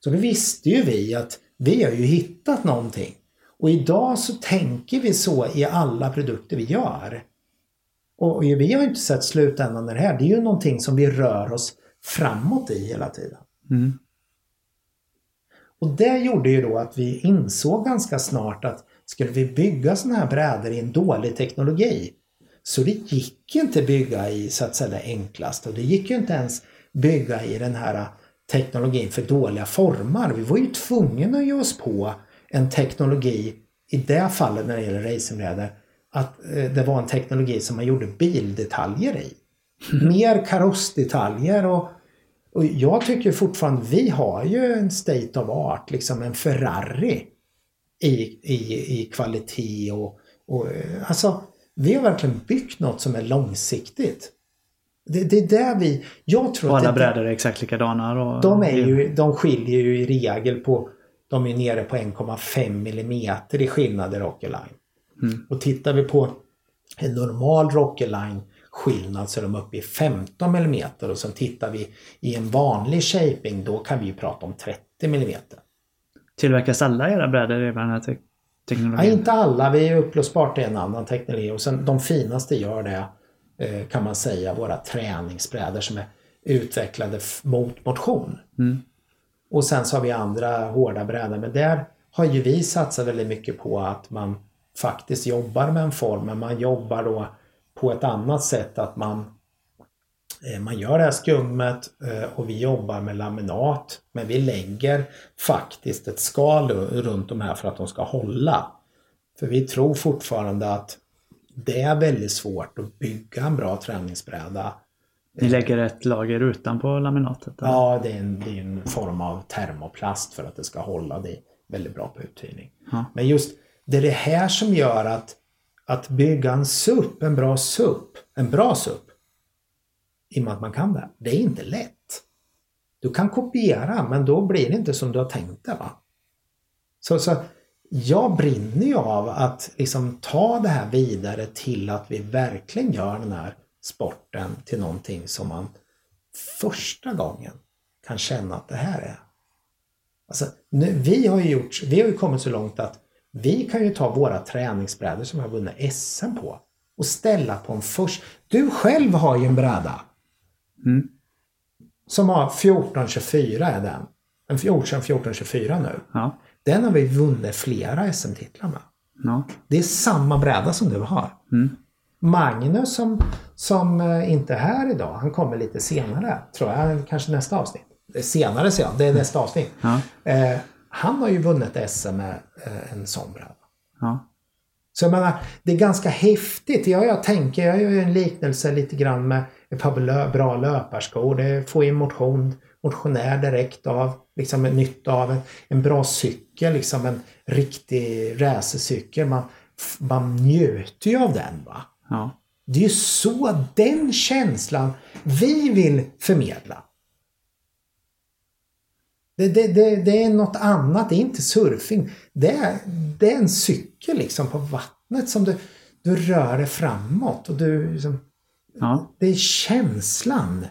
Så då visste ju vi att vi har ju hittat någonting och idag så tänker vi så i alla produkter vi gör. Och vi har inte sett slutändan det här. Det är ju någonting som vi rör oss framåt i hela tiden. Mm. Och det gjorde ju då att vi insåg ganska snart att skulle vi bygga sådana här brädor i en dålig teknologi så det gick ju inte bygga i så att säga det enklaste och det gick ju inte ens bygga i den här teknologin för dåliga formar. Vi var ju tvungna att ge oss på en teknologi, i det fallet när det gäller racingbrädor, att eh, det var en teknologi som man gjorde bildetaljer i. Mer karossdetaljer och, och jag tycker fortfarande, vi har ju en state of art, liksom en Ferrari i, i, i kvalitet och, och alltså vi har verkligen byggt något som är långsiktigt. Det, det är där vi... Jag tror och alla att brädor är exakt likadana? Och... De, är ju, de skiljer ju i regel på de är nere på 1,5 millimeter i skillnad i Rockerline. Mm. Och tittar vi på en normal Rockerline skillnad så är de uppe i 15 millimeter och sen tittar vi i en vanlig shaping då kan vi ju prata om 30 millimeter. Tillverkas alla era brädor i den här te teknologin? Ja, inte alla. Vi är upplösbart i en annan teknologi och sen de finaste gör det eh, kan man säga våra träningsbrädor som är utvecklade mot motion. Mm. Och sen så har vi andra hårda brädor. Men där har ju vi satsat väldigt mycket på att man faktiskt jobbar med en form. Men man jobbar då på ett annat sätt. Att man eh, man gör det här skummet eh, och vi jobbar med laminat. Men vi lägger faktiskt ett skal runt de här för att de ska hålla. För vi tror fortfarande att det är väldigt svårt att bygga en bra träningsbräda ni lägger ett lager utanpå laminatet? Eller? Ja, det är, en, det är en form av termoplast för att det ska hålla. Det är väldigt bra på uthyrning. Ja. Men just det är det här som gör att, att bygga en SUP, en bra SUP, en bra SUP, i och med att man kan det, det är inte lätt. Du kan kopiera men då blir det inte som du har tänkt det. Va? Så, så jag brinner ju av att liksom ta det här vidare till att vi verkligen gör den här sporten till någonting som man första gången kan känna att det här är. Alltså, nu, vi har ju gjort, vi har ju kommit så långt att vi kan ju ta våra träningsbrädor som vi har vunnit SM på och ställa på en först. Du själv har ju en bräda. Mm. Som har 1424 är den. En 1424 nu. Ja. Den har vi vunnit flera SM-titlar med. Ja. Det är samma bräda som du har. Mm. Magnus som, som eh, inte är här idag, han kommer lite senare, tror jag, kanske nästa avsnitt. Senare säger jag, det är nästa avsnitt. Ja. Eh, han har ju vunnit SM med eh, en sån bräda. Ja. Så jag menar, det är ganska häftigt. Jag, jag tänker, jag gör en liknelse lite grann med ett par bra löparskor. Det får ju motion, motionär direkt av, liksom en nytta av en, en bra cykel, liksom en riktig racercykel. Man, man njuter ju av den va. Ja. Det är ju så den känslan vi vill förmedla. Det, det, det, det, är något annat, det är inte surfing. Det är, det är en cykel liksom på vattnet som du, du rör dig framåt. Och du, liksom, ja. Det är känslan.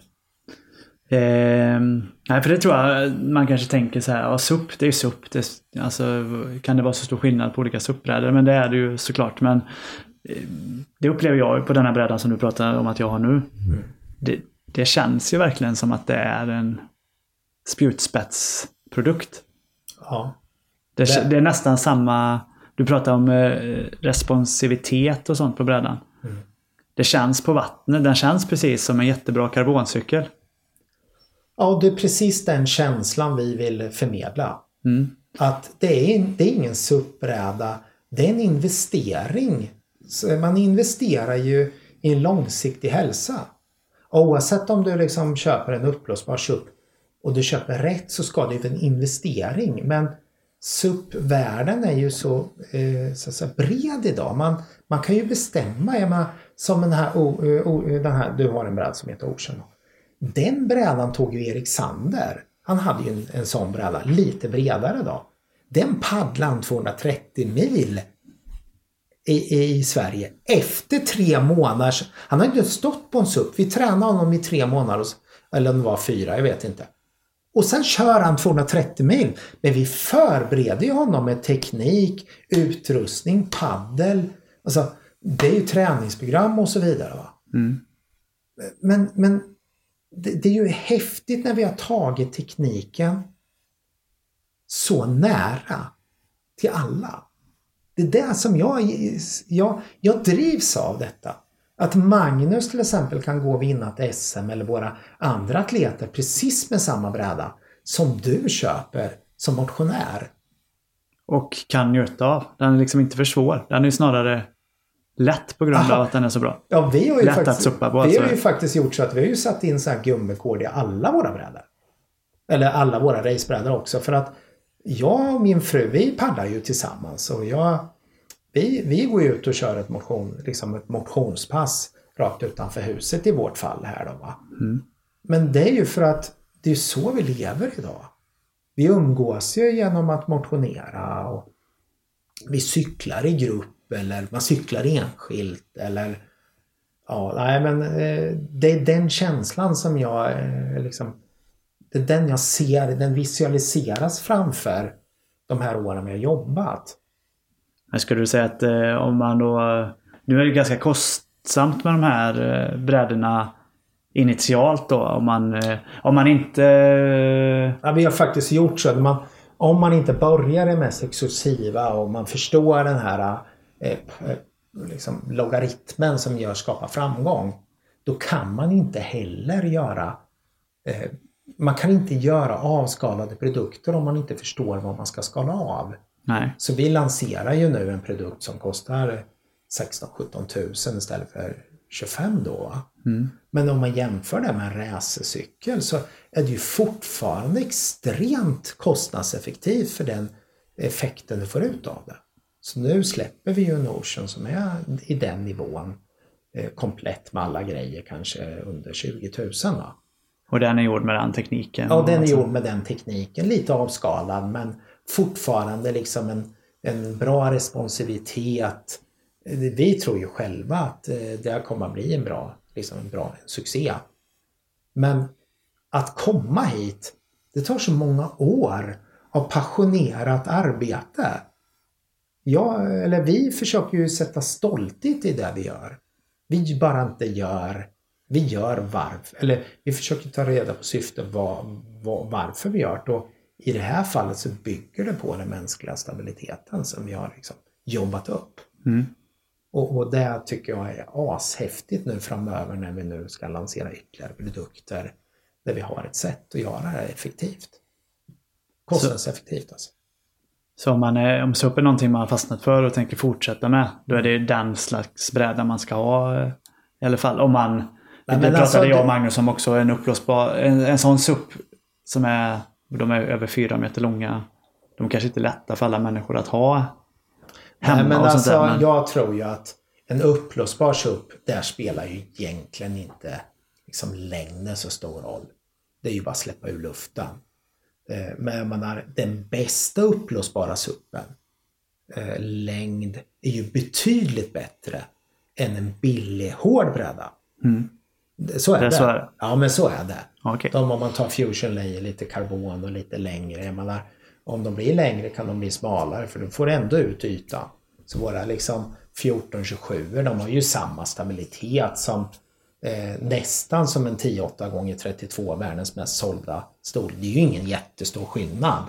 Eh, nej, för det tror jag man kanske tänker så här, ja, SUP, det är SUP. Det, alltså, kan det vara så stor skillnad på olika SUP-brädor? Men det är det ju såklart. Men det upplever jag på den här brädan som du pratar om att jag har nu. Mm. Det, det, känns ju verkligen som att det är en spjutspetsprodukt. Ja. Det, det. det är nästan samma... Du pratar om eh, responsivitet och sånt på brädan. Mm. Det känns på vattnet. Den känns precis som en jättebra karboncykel. Ja, det är precis den känslan vi vill förmedla. Mm. Att det är, det är ingen SUP-bräda, det är en investering. Man investerar ju i en långsiktig hälsa. Oavsett om du liksom köper en uppblåsbar SUP och du köper rätt så ska det vara en investering. Men SUP-världen är ju så, eh, så, så bred idag. Man, man kan ju bestämma, jag menar, som den här, oh, oh, den här, du har en bräda som heter Ocean. Den brädan tog ju Erik Sander. Han hade ju en, en sån bräda, lite bredare då. Den paddlade han 230 mil i, i Sverige efter tre månader. Han har inte stått på en SUP. Vi tränade honom i tre månader, eller om det var fyra, jag vet inte. Och sen kör han 230 mil. Men vi förbereder ju honom med teknik, utrustning, paddel. Alltså, det är ju träningsprogram och så vidare. Va? Mm. Men, men det, det, är ju häftigt när vi har tagit tekniken så nära till alla. Det är det som jag, jag, jag drivs av detta. Att Magnus till exempel kan gå och vinna ett SM eller våra andra atleter precis med samma bräda som du köper som motionär. Och kan njuta av. Den är liksom inte för svår. Den är snarare lätt på grund Aha. av att den är så bra. Ja, vi har ju, lätt faktiskt, att suppa på, vi har ju faktiskt gjort så att vi har ju satt in så här gummikord i alla våra brädor. Eller alla våra racebrädor också för att jag och min fru vi paddlar ju tillsammans och jag vi, vi går ut och kör ett, motion, liksom ett motionspass rakt utanför huset i vårt fall här då. Va? Mm. Men det är ju för att det är så vi lever idag. Vi umgås ju genom att motionera och vi cyklar i grupp eller man cyklar enskilt eller Ja, nej men eh, det är den känslan som jag eh, liksom Det är den jag ser, den visualiseras framför de här åren har jobbat. Men skulle du säga att eh, om man då... Nu är det ganska kostsamt med de här eh, brädorna initialt då. Om man, eh, om man inte... Ja, vi har faktiskt gjort så. Man, om man inte börjar det mest exklusiva och man förstår den här eh, liksom, logaritmen som gör skapa framgång. Då kan man inte heller göra eh, man kan inte göra avskalade produkter om man inte förstår vad man ska skala av. Nej. Så vi lanserar ju nu en produkt som kostar 16-17 tusen istället för 25 då. Mm. Men om man jämför det med en racercykel så är det ju fortfarande extremt kostnadseffektivt för den effekten du får ut av det. Så nu släpper vi ju en Ocean som är i den nivån eh, komplett med alla grejer kanske under 20 000. Va? Och den är gjord med den tekniken? Ja, den är gjord med den tekniken. Lite avskalad men fortfarande liksom en, en bra responsivitet. Vi tror ju själva att eh, det kommer att bli en bra, liksom en bra succé. Men att komma hit, det tar så många år av passionerat arbete. Jag, eller vi försöker ju sätta stolthet i det vi gör. Vi bara inte gör, vi gör varför, eller vi försöker ta reda på syftet var, var, varför vi gör det. Och i det här fallet så bygger det på den mänskliga stabiliteten som vi har liksom jobbat upp. Mm. Och, och det tycker jag är ashäftigt nu framöver när vi nu ska lansera ytterligare produkter där vi har ett sätt att göra det effektivt. Kostnadseffektivt alltså. Så om, man är, om SUP är någonting man har fastnat för och tänker fortsätta med, då är det den slags bräda man ska ha eh, i alla fall. Om man, Nej, det pratade alltså, jag och Magnus om också, en uppblåsbar, en, en sån SUP som är de är över fyra meter långa. De kanske inte är lätta för alla människor att ha hemma Nej, men och alltså, där, men... Jag tror ju att en uppblåsbar SUP, där spelar ju egentligen inte liksom längden så stor roll. Det är ju bara att släppa ur luften. Eh, men jag menar, den bästa uppblåsbara SUPen, eh, längd, är ju betydligt bättre än en billig hård bräda. Mm. Så är det. det. Så är Ja, men så är det. Okay. De, om man tar fusion layer, lite karbon och lite längre. Jag menar, om de blir längre kan de bli smalare för du får ändå ut ytan. Så våra liksom 1427 de har ju samma stabilitet som eh, nästan som en 10-8 gånger 32 världens mest sålda stol. Det är ju ingen jättestor skillnad.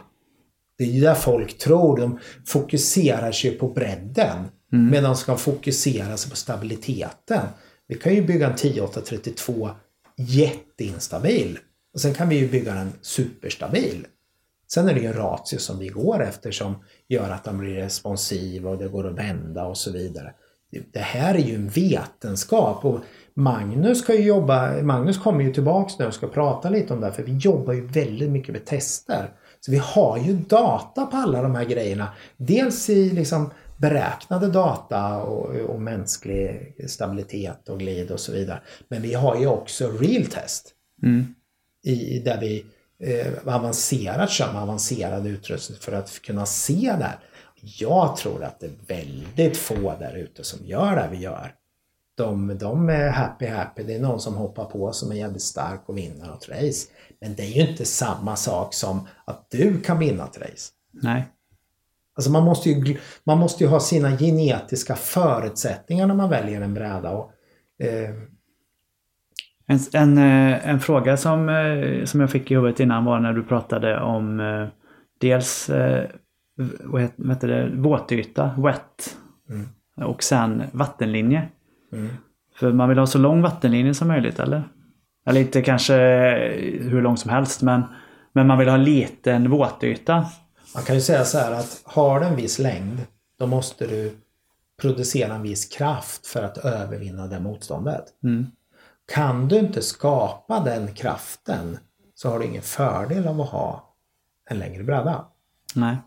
Det är ju där folk tror. De fokuserar sig på bredden mm. medan de ska fokusera sig på stabiliteten. Vi kan ju bygga en 10832 jätteinstabil. Och sen kan vi ju bygga den superstabil. Sen är det ju en ratio som vi går efter som gör att den blir responsiv och det går att vända och så vidare. Det här är ju en vetenskap och Magnus ska ju jobba, Magnus kommer ju tillbaks nu och ska prata lite om det här för vi jobbar ju väldigt mycket med tester. Så vi har ju data på alla de här grejerna. Dels i liksom beräknade data och, och mänsklig stabilitet och glid och så vidare. Men vi har ju också real test. Mm. I, där vi eh, avancerat kör med avancerad utrustning för att kunna se det här. Jag tror att det är väldigt få där ute som gör det vi gör. De, de är happy happy. Det är någon som hoppar på som är jävligt stark och vinner något race. Men det är ju inte samma sak som att du kan vinna ett race. Nej. Alltså man måste ju, man måste ju ha sina genetiska förutsättningar när man väljer en bräda. Och, eh... en, en, eh, en, fråga som, eh, som jag fick i huvudet innan var när du pratade om eh, dels vad heter det, våtyta, wet, mm. och sen vattenlinje. Mm. För man vill ha så lång vattenlinje som möjligt eller? Eller inte kanske hur lång som helst men, men man vill ha liten våtyta. Man kan ju säga så här att har du en viss längd då måste du producera en viss kraft för att övervinna det motståndet. Mm. Kan du inte skapa den kraften så har du ingen fördel av att ha en längre bräda. Nej.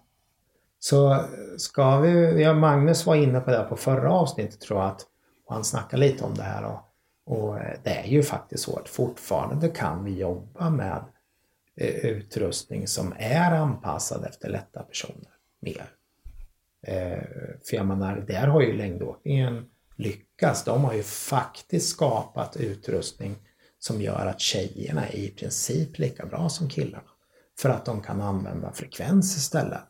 Så ska vi, ja, Magnus var inne på det på förra avsnittet tror jag att och han snackade lite om det här och, och det är ju faktiskt så att fortfarande kan vi jobba med Eh, utrustning som är anpassad efter lätta personer mer. Eh, för jag menar, där har ju längdåkningen lyckats. De har ju faktiskt skapat utrustning som gör att tjejerna är i princip lika bra som killarna. För att de kan använda frekvens istället.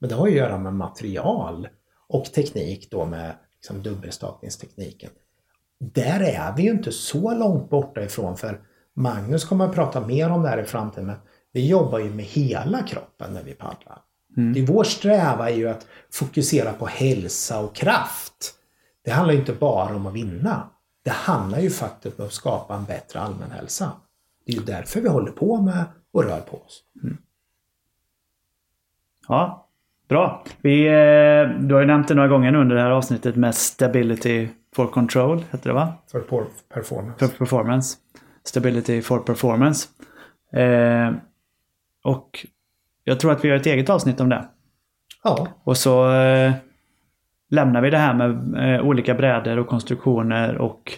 Men det har ju att göra med material och teknik då med liksom dubbelstakningstekniken. Där är vi ju inte så långt borta ifrån för Magnus kommer att prata mer om det här i framtiden men vi jobbar ju med hela kroppen när vi paddlar. Mm. Det vår sträva är ju att fokusera på hälsa och kraft. Det handlar ju inte bara om att vinna. Det handlar ju faktiskt om att skapa en bättre allmänhälsa. Det är ju därför vi håller på med och rör på oss. Mm. Ja, Bra. Vi, eh, du har ju nämnt det några gånger nu under det här avsnittet med Stability for Control, heter det va? För performance. För performance. Stability for Performance. Eh, och jag tror att vi gör ett eget avsnitt om det. Ja. Och så eh, lämnar vi det här med eh, olika brädor och konstruktioner och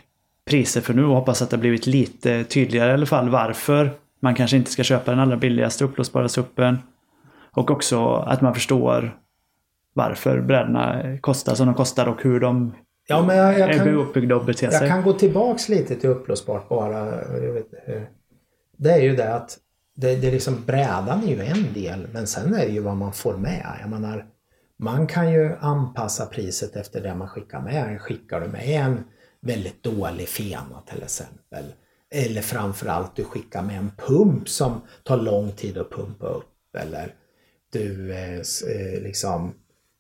priser för nu och hoppas att det blivit lite tydligare i alla fall varför man kanske inte ska köpa den allra billigaste uppblåsbara suppen. Och också att man förstår varför brädorna kostar som de kostar och hur de ja, men jag, jag kan. Jag kan gå tillbaks lite till upplösbart bara. Vet, det är ju det att det, det är liksom, brädan är ju en del men sen är det ju vad man får med. Jag menar, man kan ju anpassa priset efter det man skickar med. Skickar du med en väldigt dålig fena till exempel. Eller framförallt du skickar med en pump som tar lång tid att pumpa upp. Eller du eh, eh, liksom,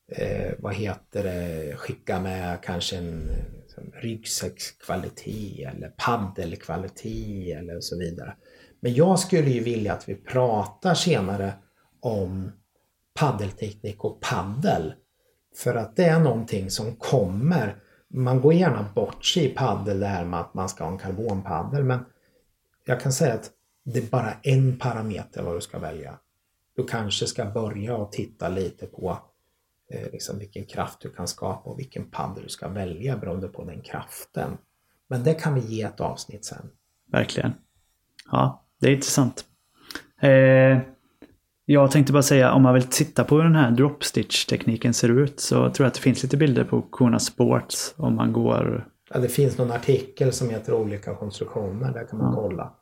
eh, vad heter det, skicka med kanske en liksom, ryggsäckskvalitet eller paddelkvalitet eller så vidare. Men jag skulle ju vilja att vi pratar senare om paddelteknik och paddel. För att det är någonting som kommer. Man går gärna bort sig i paddel det här med att man ska ha en karbonpaddel men jag kan säga att det är bara en parameter vad du ska välja du kanske ska börja och titta lite på eh, liksom vilken kraft du kan skapa och vilken paddel du ska välja beroende på den kraften. Men det kan vi ge ett avsnitt sen. Verkligen. Ja, det är intressant. Eh, jag tänkte bara säga om man vill titta på hur den här dropstitch-tekniken ser ut så tror jag att det finns lite bilder på Kona Sports om man går... Ja, det finns någon artikel som heter olika konstruktioner, där kan man ja. kolla.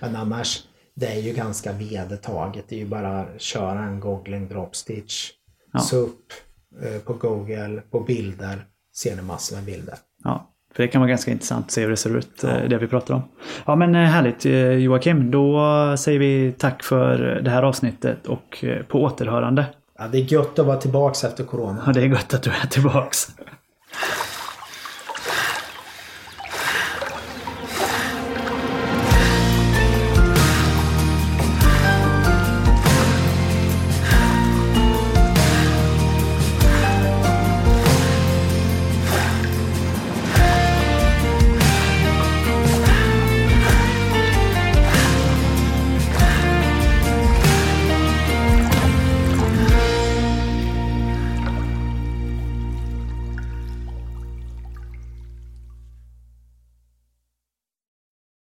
Men annars det är ju ganska vedertaget. Det är ju bara att köra en googling dropstitch. Ja. SUP på Google, på bilder, ser ni massor med bilder. Ja, för det kan vara ganska intressant att se hur det ser ut, ja. Eh, det vi pratar om. Ja men eh, härligt Joakim, då säger vi tack för det här avsnittet och på återhörande. Ja, det är gött att vara tillbaks efter corona. Ja, det är gött att du är tillbaks.